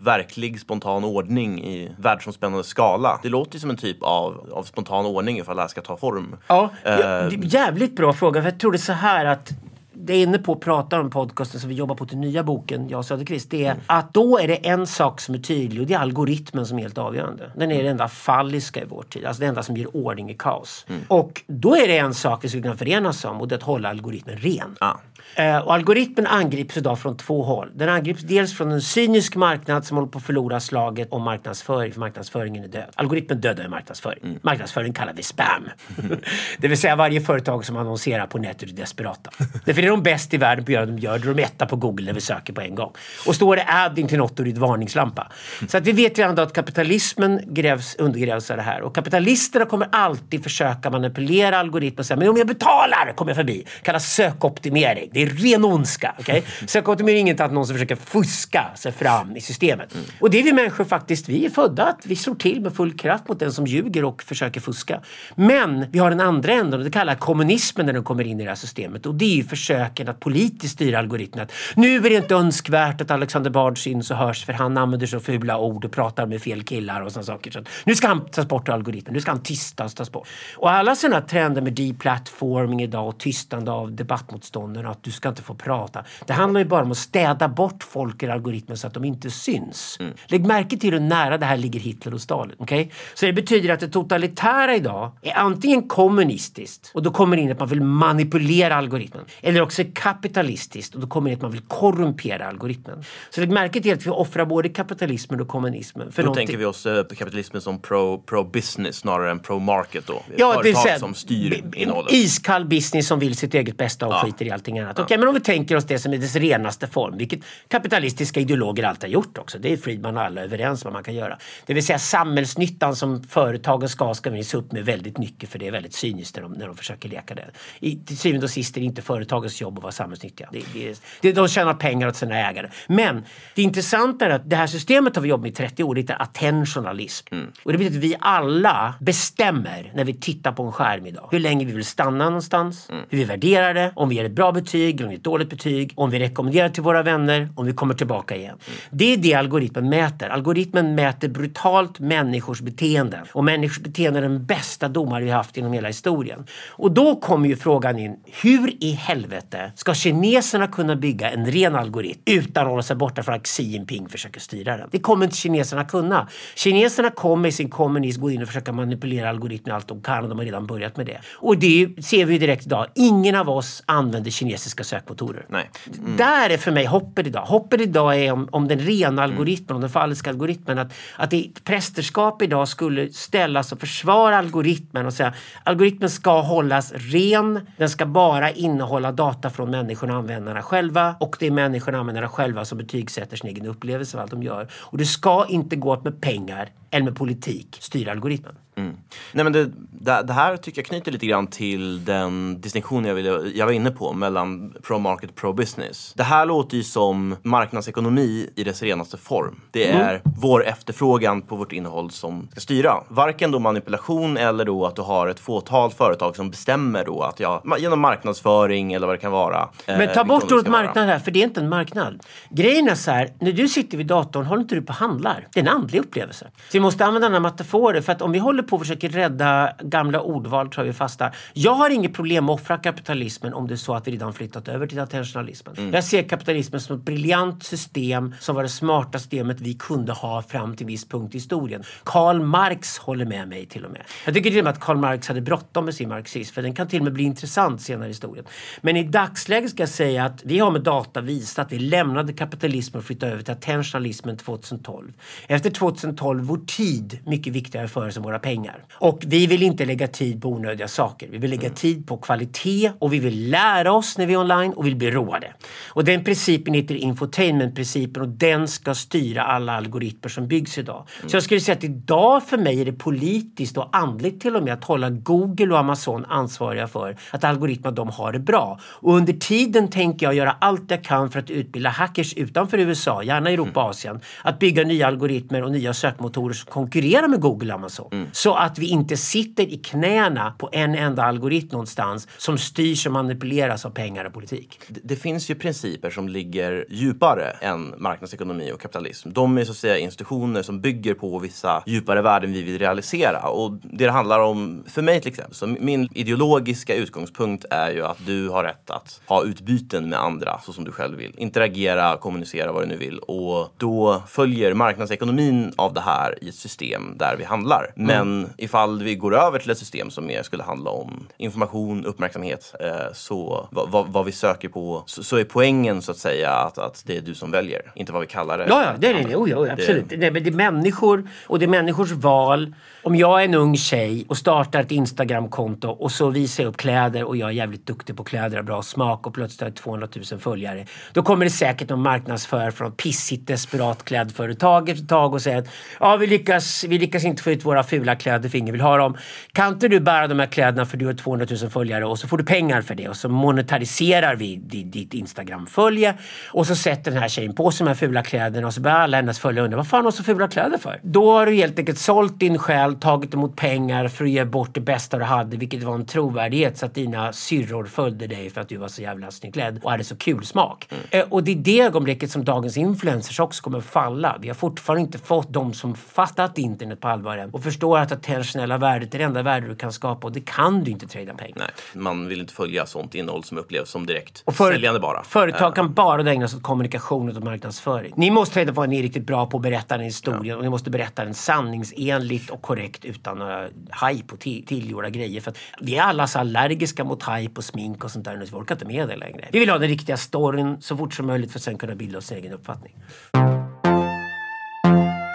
verklig spontan ordning i världsomspännande skala. Det låter ju som en typ av, av spontan ordning ifall det här ska ta form. Ja, uh, jävligt bra fråga. För jag tror det är så här att det är inne på att prata om podcasten som vi jobbar på till nya boken, jag och Söderqvist. Det är mm. att då är det en sak som är tydlig och det är algoritmen som är helt avgörande. Den är det enda falliska i vår tid. Alltså det enda som ger ordning i kaos. Mm. Och då är det en sak vi skulle kunna förenas om och det är att hålla algoritmen ren. Ah. Eh, och algoritmen angrips idag från två håll. Den angrips dels från en cynisk marknad som håller på att förlora slaget om marknadsföring, för marknadsföringen är död. Algoritmen dödar marknadsföring. Mm. Marknadsföring kallar vi spam. det vill säga varje företag som annonserar på nätet är desperata. Därför är de bäst i världen på att göra det de gör. De är etta på Google när vi söker på en gång. Och står det adding till något och det är varningslampa. Så att vi vet redan då att kapitalismen grävs, undergrävs av det här. Och kapitalisterna kommer alltid försöka manipulera algoritmen och säga men om jag betalar kommer jag förbi. Kallas sökoptimering. Det är ren ondska. Okay? Sökoptimering är inget att någon som försöker fuska sig fram i systemet. Mm. Och det är vi människor faktiskt. Vi är födda att vi slår till med full kraft mot den som ljuger och försöker fuska. Men vi har den andra änden och det kallar kommunismen när den kommer in i det här systemet. Och det är ju försöken att politiskt styra algoritmen. Att nu är det inte önskvärt att Alexander Bard syns och hörs för han använder så fula ord och pratar med fel killar och sådana saker. Så nu ska han tas bort ur algoritmen. Nu ska han tystas, tas bort. Och alla sådana trender med deplatforming idag och tystande av debattmotståndarna. Att du ska inte få prata. Det handlar ju bara om att städa bort folk i algoritmen så att de inte syns. Mm. Lägg märke till hur nära det här ligger Hitler och Stalin. Okay? Så det betyder att det totalitära idag är antingen kommunistiskt och då kommer det in att man vill manipulera algoritmen. Eller också kapitalistiskt och då kommer det in att man vill korrumpera algoritmen. Så lägg märke till att vi offrar både kapitalismen och kommunismen. För då någonting... tänker vi oss eh, kapitalismen som pro-business pro snarare än pro-market då? Ja, Företag det vill säga, som styr innehållet. Iskall business som vill sitt eget bästa och ja. skiter i allting annat. Ja. Okej, men om vi tänker oss det som är dess renaste form, vilket kapitalistiska ideologer alltid har gjort också. Det är Friedman och alla överens om vad man kan göra. Det vill säga samhällsnyttan som företagen ska ska vi upp med väldigt mycket för det är väldigt cyniskt när de, när de försöker leka det. I, till syvende och sist är det inte företagens jobb att vara samhällsnyttiga. Det, det, det, de tjänar pengar åt sina ägare. Men det intressanta är att det här systemet har vi jobbat med i 30 år. Det heter attentionalism. Mm. Och det betyder att vi alla bestämmer när vi tittar på en skärm idag hur länge vi vill stanna någonstans, mm. hur vi värderar det, om vi ger ett bra betyg eller om vi har ett dåligt betyg, om vi rekommenderar till våra vänner, om vi kommer tillbaka igen. Mm. Det är det algoritmen mäter. Algoritmen mäter brutalt människors beteenden. Och människors beteende är den bästa domare vi haft genom hela historien. Och då kommer ju frågan in, hur i helvete helvete ska kineserna kunna bygga en ren algoritm utan att hålla sig borta från att Xi Jinping försöker styra den? Det kommer inte kineserna kunna. Kineserna kommer i sin kommunism gå in och försöka manipulera algoritmer allt de kan och de har redan börjat med det. Och det ser vi direkt idag. Ingen av oss använder kinesiska sökmotorer. Nej. Mm. Där är för mig hoppet idag. Hoppet idag är om, om den rena algoritmen, om den falska algoritmen. Att, att det, prästerskap idag skulle ställas och försvara algoritmen och säga algoritmen ska hållas ren. Den ska bara innehålla data från människorna och användarna själva och det är människorna och användarna själva som betygsätter sin egen upplevelse av allt de gör. Och det ska inte gå att med pengar eller med politik styra algoritmen. Mm. Nej, men det, det, det, här tycker jag knyter lite grann till den distinktion jag, ville, jag var inne på mellan pro-market och pro-business. Det här låter ju som marknadsekonomi i dess renaste form. Det mm. är mm. vår efterfrågan på vårt innehåll som ska styra. Varken då manipulation eller då att du har ett fåtal företag som bestämmer då att jag genom marknadsföring eller vad det kan vara. Eh, men ta bort ordet marknad här, för det är inte en marknad. Grejen är så här, när du sitter vid datorn håller inte du på och handlar. Det är en andlig upplevelse. Så vi måste använda den här metaforen för att om vi håller på och försöker rädda gamla ordval tror jag vi fastar. Jag har inget problem med att offra kapitalismen om det är så att vi redan flyttat över till attentionalismen. Mm. Jag ser kapitalismen som ett briljant system som var det smarta systemet vi kunde ha fram till viss punkt i historien. Karl Marx håller med mig till och med. Jag tycker till och med att Karl Marx hade bråttom med sin marxism för den kan till och med bli intressant senare i historien. Men i dagsläget ska jag säga att vi har med data visat att vi lämnade kapitalismen och flyttade över till attentionalismen 2012. Efter 2012, vår tid mycket viktigare för oss än våra pengar. Och vi vill inte lägga tid på onödiga saker. Vi vill lägga mm. tid på kvalitet och vi vill lära oss när vi är online och vill bli roade. Och den principen heter infotainmentprincipen och den ska styra alla algoritmer som byggs idag. Mm. Så jag skulle säga att idag för mig är det politiskt och andligt till och med att hålla Google och Amazon ansvariga för att algoritmerna de har det bra. Och under tiden tänker jag göra allt jag kan för att utbilda hackers utanför USA, gärna Europa och mm. Asien, att bygga nya algoritmer och nya sökmotorer som konkurrerar med Google och Amazon. Mm. Så att vi inte sitter i knäna på en enda algoritm någonstans som styrs och manipuleras av pengar och politik. Det, det finns ju principer som ligger djupare än marknadsekonomi och kapitalism. De är så att säga institutioner som bygger på vissa djupare värden vi vill realisera. Och det det handlar om, för mig till exempel, så min ideologiska utgångspunkt är ju att du har rätt att ha utbyten med andra så som du själv vill. Interagera, kommunicera vad du nu vill. Och då följer marknadsekonomin av det här i ett system där vi handlar. Men mm ifall vi går över till ett system som mer skulle handla om information, uppmärksamhet, eh, så vad, vad, vi söker på, så, så, är poängen så att säga att, att det är du som väljer, inte vad vi kallar det. Ja, ja det är det. Oh, ja, absolut. Det, det, det är människor och det är människors val. Om jag är en ung tjej och startar ett Instagramkonto och så visar jag upp kläder och jag är jävligt duktig på kläder, och bra smak och plötsligt har jag 200 000 följare. Då kommer det säkert någon marknadsförare från pissigt desperat klädföretag efter ett tag och säger att ja, vi lyckas, vi lyckas inte få ut våra fula kläder för ingen vill ha dem. Kan inte du bära de här kläderna för du har 200 000 följare och så får du pengar för det och så monetariserar vi ditt Instagram-följe och så sätter den här tjejen på sig de här fula kläderna och så börjar alla hennes följare undra vad fan har hon så fula kläder för? Då har du helt enkelt sålt din själ, tagit emot pengar för att ge bort det bästa du hade vilket var en trovärdighet så att dina syrror följde dig för att du var så jävla snyggt klädd och hade så kul smak. Mm. Eh, och det är det ögonblicket som dagens influencers också kommer falla. Vi har fortfarande inte fått de som fattat internet på allvar än och förstår att attentionella värdet är det enda värde du kan skapa och det kan du inte trada pengar. Nej, man vill inte följa sånt innehåll som upplevs som direkt och för, säljande bara. Företag kan bara ägna sig åt kommunikation och marknadsföring. Ni måste reda på vad ni är riktigt bra på att berätta den historien ja. och ni måste berätta den sanningsenligt och korrekt korrekt utan några hype och tillgjorda grejer. För vi är alla så allergiska mot hype och smink och sånt där nu så vi orkar inte med det längre. Vi vill ha den riktiga storyn så fort som möjligt för att sen kunna bilda oss egen uppfattning.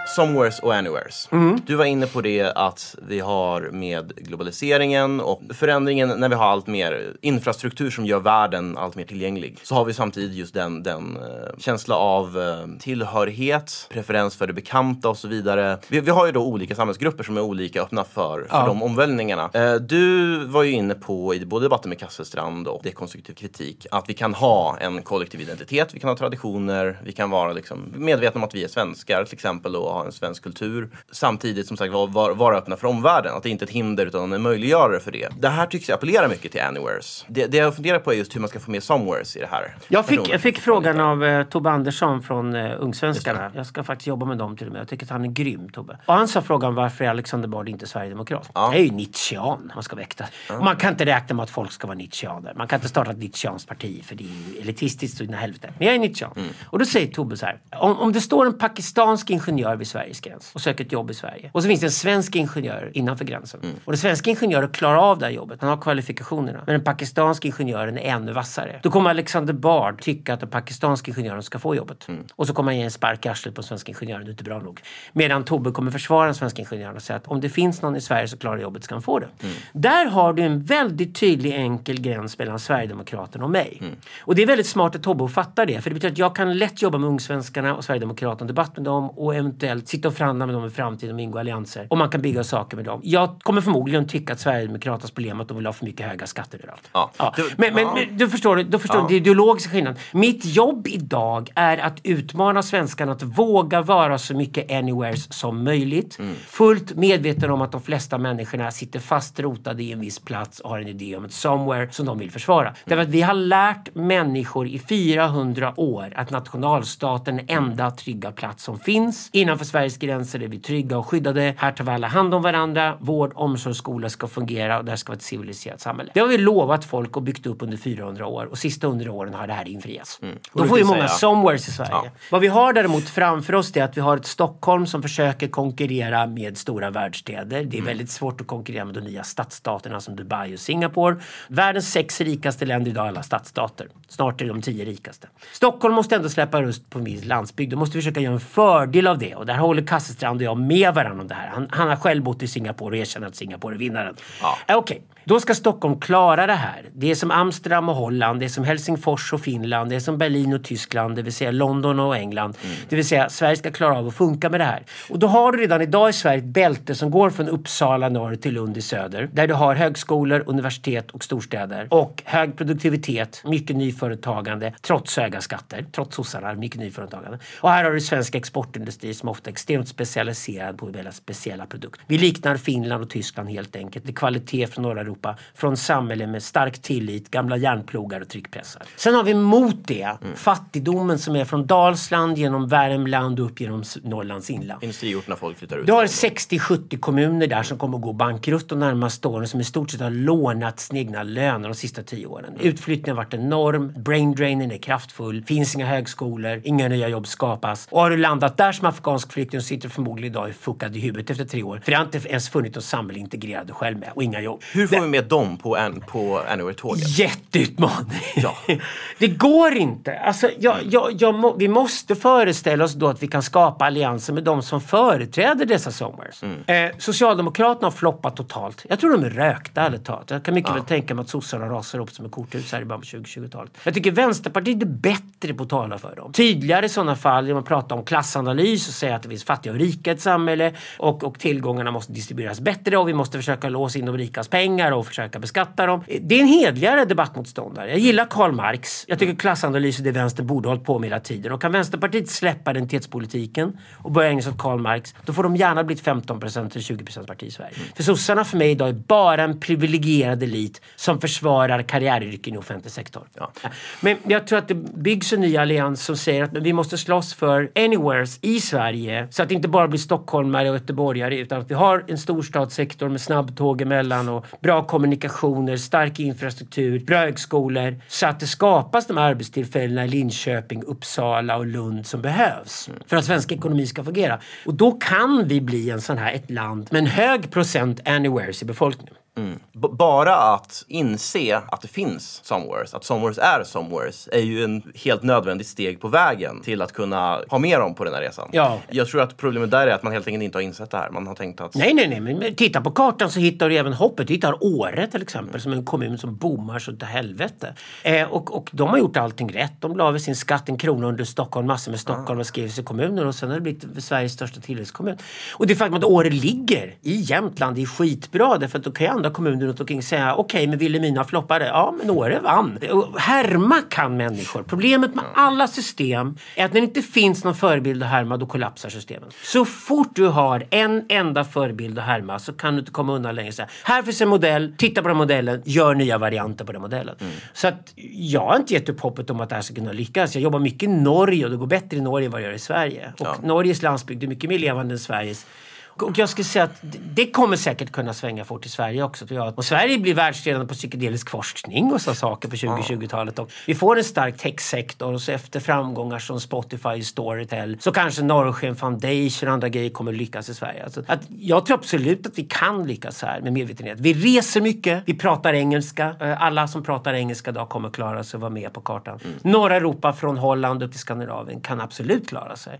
Somewheres och Anywheres. Mm. Du var inne på det att vi har med globaliseringen och förändringen när vi har allt mer infrastruktur som gör världen allt mer tillgänglig. Så har vi samtidigt just den, den uh, känsla av uh, tillhörighet, preferens för det bekanta och så vidare. Vi, vi, har ju då olika samhällsgrupper som är olika öppna för, för ja. de omvälvningarna. Uh, du var ju inne på i både debatten med Kasselstrand och dekonstruktiv kritik att vi kan ha en kollektiv identitet, vi kan ha traditioner, vi kan vara liksom medvetna om att vi är svenskar till exempel och ha en svensk kultur. Samtidigt som sagt vara var, vara öppna för omvärlden. Att det inte är ett hinder utan en möjliggörare för det. Det här tycks jag appellera mycket till Anywheres. Det, det jag funderar på är just hur man ska få med Somewheres i det här. Jag fick, jag fick frågan av eh, Tobbe Andersson från eh, Ungsvenskarna. Jag ska faktiskt jobba med dem till och med. Jag tycker att han är grym, Tobbe. Och han sa frågan varför är Alexander Bard inte Sverigedemokrat? Ja. Det är ju Nietzschean man ska väkta. Och Man kan inte räkna med att folk ska vara Nietzscheaner. Man kan inte starta ett Nietzscheanskt parti för det är ju elitistiskt så in i helvete. Men jag är Nietzschean. Mm. Och då säger Tobbe så här. Om, om det står en pakistansk ingenjör vid Sveriges gräns och söker ett jobb i Sverige. Och så finns det en svensk ingenjör innanför gränsen. Mm. Och den svenska ingenjören klarar av det här jobbet. Han har kvalifikationerna. Men den pakistanska ingenjören är ännu vassare. Då kommer Alexander Bard tycka att den pakistanska ingenjören ska få jobbet. Mm. Och så kommer han ge en spark i arslet på den svenska ingenjören. Det är inte bra nog. Medan Tobbe kommer försvara den svenska ingenjören och säga att om det finns någon i Sverige som klarar jobbet ska han få det. Mm. Där har du en väldigt tydlig enkel gräns mellan Sverigedemokraterna och mig. Mm. Och det är väldigt smart att Tobbe fattar det. För det betyder att jag kan lätt jobba med Ungsvenskarna och Sverigedemokraterna, debatt med dem och eventuellt sitta och förhandla med dem i framtiden och ingå allianser. Och man kan bygga saker med dem. Jag kommer förmodligen tycka att Sverigedemokraternas problem är att de vill ha för mycket höga skatter överallt. Ja. Du- Men, men, ja. men du förstår, du förstår Ja. det ideologiska skillnaden. Mitt jobb idag är att utmana svenskarna att våga vara så mycket anywheres som möjligt. Mm. Fullt medveten om att de flesta människorna sitter fastrotade i en viss plats och har en idé om ett somewhere som de vill försvara. Därför att vi har lärt människor i 400 år att nationalstaten är den enda trygga plats som finns. Innanför Sveriges gränser är vi trygga och skyddade. Här tar vi alla hand om varandra. Vård, omsorg, skola ska fungera och det här ska vara ett civiliserat samhälle. Det har vi lovat folk och byggt upp under 400 år och sista 100 åren har det här infriats. Och Då får vill många säga- somewheres i Sverige. Ja. Vad vi har däremot framför oss det är att vi har ett Stockholm som försöker konkurrera med stora världsstäder. Det är Mm. väldigt svårt att konkurrera med de nya stadsstaterna som Dubai och Singapore. Världens sex rikaste länder idag är alla stadsstater. Snart är de tio rikaste. Stockholm måste ändå släppa röst på en viss landsbygd. Då måste vi försöka göra en fördel av det. Och där håller Kasselstrand och jag med varandra om det här. Han, han har själv bott i Singapore och erkänner att Singapore är vinnaren. Ja. Eh, Okej, då ska Stockholm klara det här. Det är som Amsterdam och Holland, det är som Helsingfors och Finland, det är som Berlin och Tyskland, det vill säga London och England. Det vill säga Sverige ska klara av att funka med det här. Och då har du redan idag i Sverige ett bälte som går från Uppsala norr till Lund i söder. Där du har högskolor, universitet och storstäder. Och hög produktivitet, mycket nyföretagande, trots höga skatter. Trots sossarna, mycket nyföretagande. Och här har du svensk exportindustri som ofta är extremt specialiserad på väldigt speciella produkter. Vi liknar Finland och Tyskland helt enkelt. Det är kvalitet från norra Europa, från samhällen med stark tillit, gamla järnplogar och tryckpressar. Sen har vi mot det fattigdomen som är från Dalsland genom Värmland och upp genom Norrlands inland. Industriorterna folk flyttar ut. Du har 60-70 kommuner där som kommer att gå bankrutt de närmaste åren som i stort sett har lånat sina egna löner de sista tio åren. Utflyttningen har varit enorm, braindrainen är kraftfull, finns inga högskolor, inga nya jobb skapas. Och har du landat där som afghansk flykting så sitter förmodligen idag fuckad i huvudet efter tre år. För det har inte ens funnits något samhälle integrerat du själv med och inga jobb. Hur får vi med dem på, en, på Anywhere-tåget? Jätteutmaning! Ja. det går inte. Alltså, jag, jag, jag må, vi måste föreställa oss då att vi kan skapa allianser med de som företräder dessa somewheres. Eh, Socialdemokraterna har floppat totalt. Jag tror de är rökta ärligt talat. Jag kan mycket väl tänka mig att sossarna rasar upp som ett korthus här i början på 2020-talet. Jag tycker Vänsterpartiet är bättre på att tala för dem. Tydligare i sådana fall genom att prata om klassanalys och säga att det finns fattiga och rika i ett samhälle och, och tillgångarna måste distribueras bättre och vi måste försöka låsa in de rikas pengar och försöka beskatta dem. Det är en hedligare debattmotståndare. Jag gillar Karl Marx. Jag tycker klassanalys är det vänstern borde ha hållit på med hela tiden. Och kan Vänsterpartiet släppa identitetspolitiken och börja ägna sig åt Karl Marx, då får de gärna bli ett 15% eller 20% parti i Sverige. För sossarna för mig idag är bara en privilegierad elit som försvarar karriäryrken i offentlig sektor. Ja. Men jag tror att det byggs en ny allians som säger att vi måste slåss för anywheres i Sverige så att det inte bara blir stockholmare och göteborgare utan att vi har en storstadssektor med snabbtåg emellan och bra kommunikationer, stark infrastruktur, bra högskolor så att det skapas de här arbetstillfällena i Linköping, Uppsala och Lund som behövs för att svensk ekonomi ska fungera. Och då kan vi bli en sån här, ett land med en hög procent anywheres i befolkningen. B- bara att inse att det finns somewheres, att somewheres är somewheres, är ju en helt nödvändigt steg på vägen till att kunna ha med dem på den här resan. Ja. Jag tror att problemet där är att man helt enkelt inte har insett det här. Man har tänkt att Nej, nej, nej. Men titta på kartan så hittar du även hoppet. Du hittar Åre till exempel som är en kommun som boomar så till helvete. Eh, och, och de har gjort allting rätt. De la väl sin skatt en krona under Stockholm, massor med Stockholm och skrev sig kommuner och sen har det blivit Sveriges största tillväxtkommun. Och det faktum att Åre ligger i Jämtland är skitbra därför att då kan ju andra kommuner runt omkring säga okej, okay, men Vilhelmina floppade. Ja, men Åre vann. Härma kan människor. Problemet med alla system är att när det inte finns någon förebild att härma, då kollapsar systemen. Så fort du har en enda förebild att härma så kan du inte komma undan längre. Säga, här finns en modell, titta på den modellen, gör nya varianter på den modellen. Mm. Så att jag har inte gett upp hoppet om att det här ska kunna lyckas. Jag jobbar mycket i Norge och det går bättre i Norge än vad det gör i Sverige. Och ja. Norges landsbygd är mycket mer levande än Sveriges. Och jag skulle säga att det kommer säkert kunna svänga fort i Sverige också. Och Sverige blir världsledande på psykedelisk forskning och sådana saker på 2020-talet. Och vi får en stark techsektor och så efter framgångar som Spotify, Storytel så kanske Norrsken Foundation och andra grejer kommer lyckas i Sverige. Alltså att jag tror absolut att vi kan lyckas här med medvetenhet. Vi reser mycket, vi pratar engelska. Eh, alla som pratar engelska idag kommer klara sig och vara med på kartan. Mm. Norra Europa från Holland upp till Skandinavien kan absolut klara sig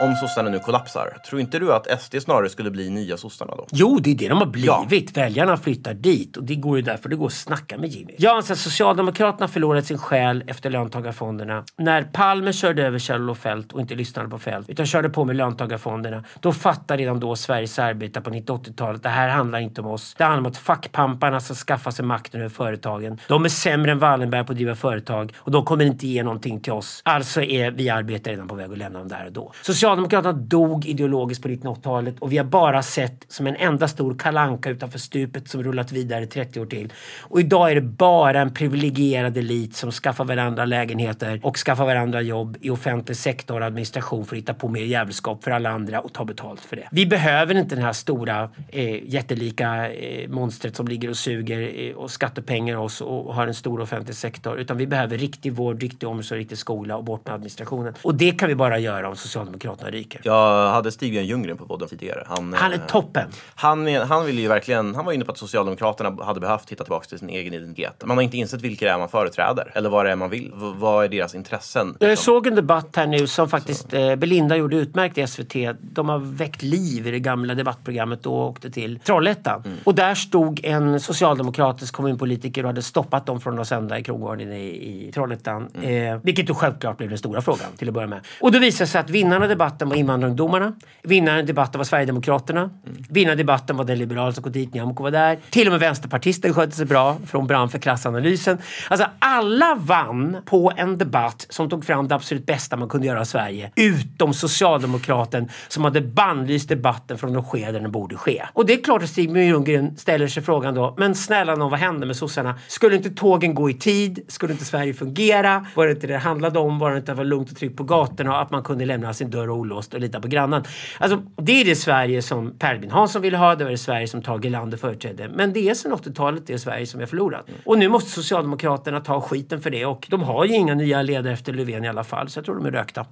om sossarna nu kollapsar, tror inte du att SD snarare skulle bli nya sossarna då? Jo, det är det de har blivit. Ja. Väljarna flyttar dit och det går ju därför det går att snacka med Jimmy. Jag anser att Socialdemokraterna förlorat sin själ efter löntagarfonderna. När Palme körde över Kjell-Olof Feldt och inte lyssnade på Feldt utan körde på med löntagarfonderna. Då fattade redan då Sveriges arbetare på 1980-talet det här handlar inte om oss. Det handlar om att fackpamparna ska skaffa sig makten över företagen. De är sämre än Wallenberg på att driva företag och de kommer inte ge någonting till oss. Alltså är vi arbetare redan på väg att lämna dem där och då. Socialdemokraterna dog ideologiskt på 1980-talet och vi har bara sett som en enda stor kalanka utanför stupet som rullat vidare 30 år till. Och idag är det bara en privilegierad elit som skaffar varandra lägenheter och skaffar varandra jobb i offentlig sektor och administration för att hitta på mer jävelskap för alla andra och ta betalt för det. Vi behöver inte den här stora eh, jättelika eh, monstret som ligger och suger eh, och skattepengar oss och har en stor offentlig sektor utan vi behöver riktig vård, riktig omsorg, riktig skola och bort med administrationen. Och det kan vi bara göra om Socialdemokraterna ryker mycket. Jag hade Stig-Björn Ljunggren på podden tidigare. Han, han är eh, toppen! Han, han ville ju verkligen, han var inne på att Socialdemokraterna hade behövt hitta tillbaka till sin egen identitet. Man har inte insett vilka det är man företräder eller vad det är man vill. V vad är deras intressen? Jag liksom? såg en debatt här nu som faktiskt eh, Belinda gjorde utmärkt i SVT. De har väckt liv i det gamla debattprogrammet då och åkte till Trollhättan. Mm. Och där stod en socialdemokratisk kommunpolitiker och hade stoppat dem från att sända i krogården i, i Trollhättan. Mm. Eh, vilket då självklart blev den stora frågan till att börja med. Och då visade sig att vinnarna i debatten var invandrarungdomarna. Vinnaren i debatten var Sverigedemokraterna. Mm. Vinnaren i debatten var den liberal som gått dit, Nyamko var där. Till och med vänsterpartisten skötte sig bra från brann för klassanalysen. Alltså alla vann på en debatt som tog fram det absolut bästa man kunde göra i Sverige. Utom socialdemokraten som hade bannlyst debatten från att ske där den borde ske. Och det är klart att Stig Ljunggren ställer sig frågan då, men snälla någon, vad hände med sossarna? Skulle inte tågen gå i tid? Skulle inte Sverige fungera? Var det inte det det handlade om? Var det inte att det var lugnt och tryggt på gatorna och att man kunde lämna sin dörr olåst och lita på grannen. Alltså, det är det Sverige som Per Albin Hansson ville ha, det var det Sverige som Tage Erlander företrädde. Men det är sedan 80-talet det Sverige som har förlorat. Och nu måste Socialdemokraterna ta skiten för det och de har ju inga nya ledare efter Löfven i alla fall, så jag tror de är rökta.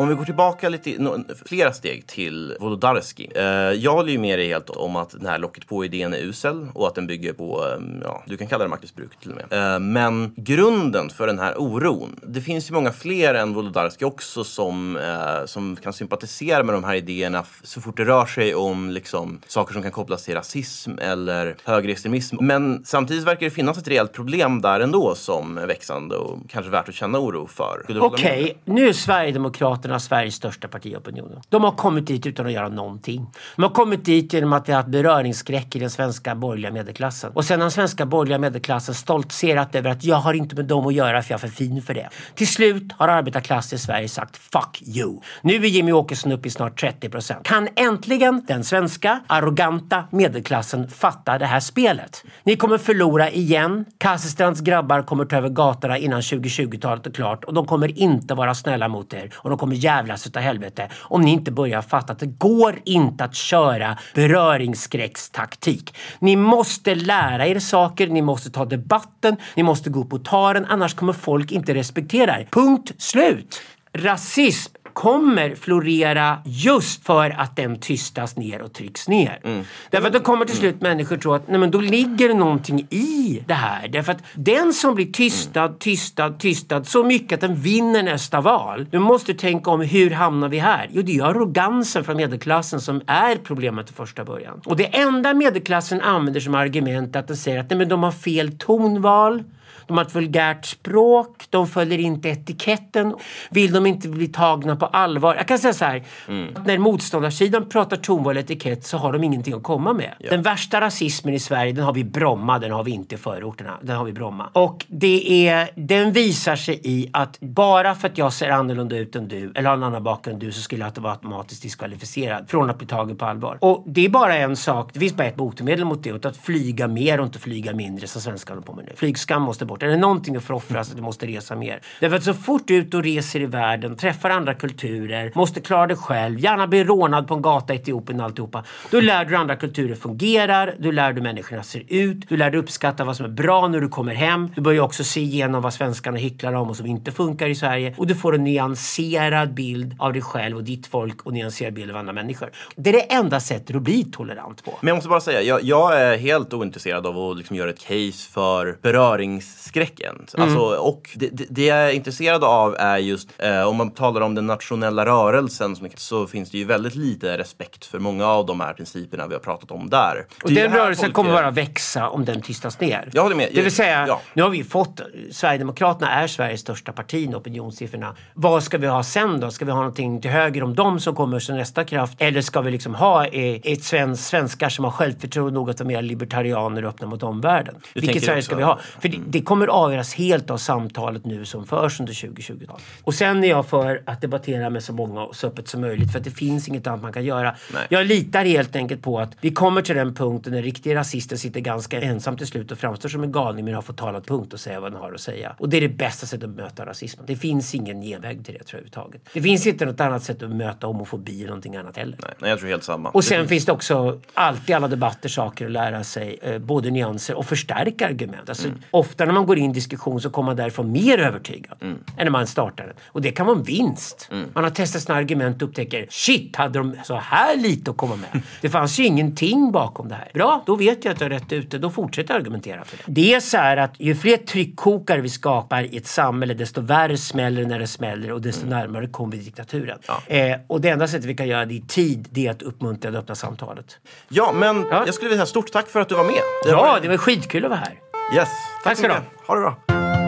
Om vi går tillbaka lite, no, flera steg till Wolodarski. Eh, jag håller ju med dig helt om att den här locket på-idén är usel och att den bygger på, eh, ja, du kan kalla det maktmissbruk till och med. Eh, men grunden för den här oron, det finns ju många fler än Wolodarski också som, eh, som kan sympatisera med de här idéerna så fort det rör sig om liksom, saker som kan kopplas till rasism eller högerextremism. Men samtidigt verkar det finnas ett rejält problem där ändå som är växande och kanske värt att känna oro för. Okej, okay, nu är Sverigedemokraterna Moderaterna Sveriges största partiopinion. De har kommit dit utan att göra någonting. De har kommit dit genom att de har haft beröringsskräck i den svenska borgerliga medelklassen. Och sen har den svenska borgerliga medelklassen stoltserat över att jag har inte med dem att göra för jag är för fin för det. Till slut har arbetarklassen i Sverige sagt fuck you. Nu är Jimmy Åkesson uppe i snart 30 procent. Kan äntligen den svenska arroganta medelklassen fatta det här spelet? Ni kommer förlora igen. Kasselstrands grabbar kommer ta över gatorna innan 2020-talet är klart och de kommer inte vara snälla mot er och de kommer jävlas utav helvete om ni inte börjar fatta att det går inte att köra beröringsskräckstaktik. Ni måste lära er saker, ni måste ta debatten, ni måste gå upp och ta den, annars kommer folk inte respektera er. Punkt slut! Rasism kommer florera just för att den tystas ner och trycks ner. Mm. Därför att då kommer till slut människor tro att nej men då ligger det någonting i det här. Därför att den som blir tystad, tystad, tystad så mycket att den vinner nästa val. Du måste tänka om hur hamnar vi här? Jo, det är arrogansen från medelklassen som är problemet i första början. Och det enda medelklassen använder som argument är att den säger att nej men de har fel tonval. De har ett vulgärt språk, de följer inte etiketten. Vill de inte bli tagna på allvar? Jag kan säga så här, när motståndarsidan pratar tonval och etikett så har de ingenting att komma med. Den värsta rasismen i Sverige, den har vi i Bromma, den har vi inte i förorterna. Den har vi i Bromma. Och det är, den visar sig i att bara för att jag ser annorlunda ut än du eller har en annan bakgrund än du så skulle jag vara automatiskt diskvalificerad från att bli tagen på allvar. Och det är bara en sak, det finns bara ett botemedel mot det och att flyga mer och inte flyga mindre som svenskarna håller på med nu. Flygskam måste bort. Är det någonting att offra så att du måste resa mer. Därför att så fort du är ute och reser i världen, träffar andra kulturer, måste klara dig själv, gärna bli rånad på en gata i Etiopien och alltihopa. Då lär du dig andra kulturer fungerar, du lär dig hur människorna ser ut, du lär dig uppskatta vad som är bra när du kommer hem. Du börjar också se igenom vad svenskarna hycklar om och som inte funkar i Sverige. Och du får en nyanserad bild av dig själv och ditt folk och nyanserad bild av andra människor. Det är det enda sättet att bli tolerant på. Men jag måste bara säga, jag, jag är helt ointresserad av att liksom göra ett case för beröringsskräcken. Mm. Alltså, och det, det, det jag är intresserad av är just, eh, om man talar om den nationella rörelsen, så finns det ju väldigt lite respekt för många av de här principerna vi har pratat om där. Och Det den rörelsen folk- kommer bara växa om den tystas ner. Jag håller med. Det vill säga, Ja. nu har vi fått, Sverigedemokraterna är Sveriges största parti i opinionssiffrorna. Vad ska vi ha sen då? Ska vi ha någonting till höger om dem som kommer som nästa kraft? Eller ska vi liksom ha eh, ett svensk, svenskar som har självförtroende nog att vara mer libertarianer och öppna mot omvärlden? Vilket tänker Sverige också- ska vi ha? För det, det kommer avgöras helt av samtalet nu som förs under 2020-talet. Och sen är jag för att debattera med så många och så öppet som möjligt för att det finns inget annat man kan göra. Nej. Jag litar helt enkelt på att vi kommer till den punkten när riktiga rasister sitter ganska ensam till slut och framstår som en galning men har fått tala punkt och säga vad den har att säga. Och det är det bästa sättet att möta rasismen. Det finns ingen genväg till det tror jag överhuvudtaget. Det finns inte något annat sätt att möta homofobi eller någonting annat heller. Nej, nej, jag tror helt samma. Och Det sen finns- finns det också alltid i alla debatter saker att lära sig, eh, både nyanser och förstärka argument. Alltså, Ofta när man går in i en diskussion så kommer man därifrån mer övertygad än när man startar den. Och det kan vara en vinst. Man har testat sina argument och upptäcker shit, hade de så här lite att komma med? Det fanns ju ingenting bakom det här. Bra, då vet jag att jag är rätt ute. Då fortsätter jag argumentera för det. Det är så här att ju fler tryckkokare vi skapar i ett samhälle desto värre smäller det när det smäller och desto närmare kommer vi diktaturen. Eh, och det enda sättet vi kan göra det i tid det är att uppmuntra det öppna samtalet. Ja, men Ja. jag skulle vilja säga stort tack för att du var med. Det Ja, var- det var skitkul att vara här. Yes. Tack, ska du ha. Ha det bra.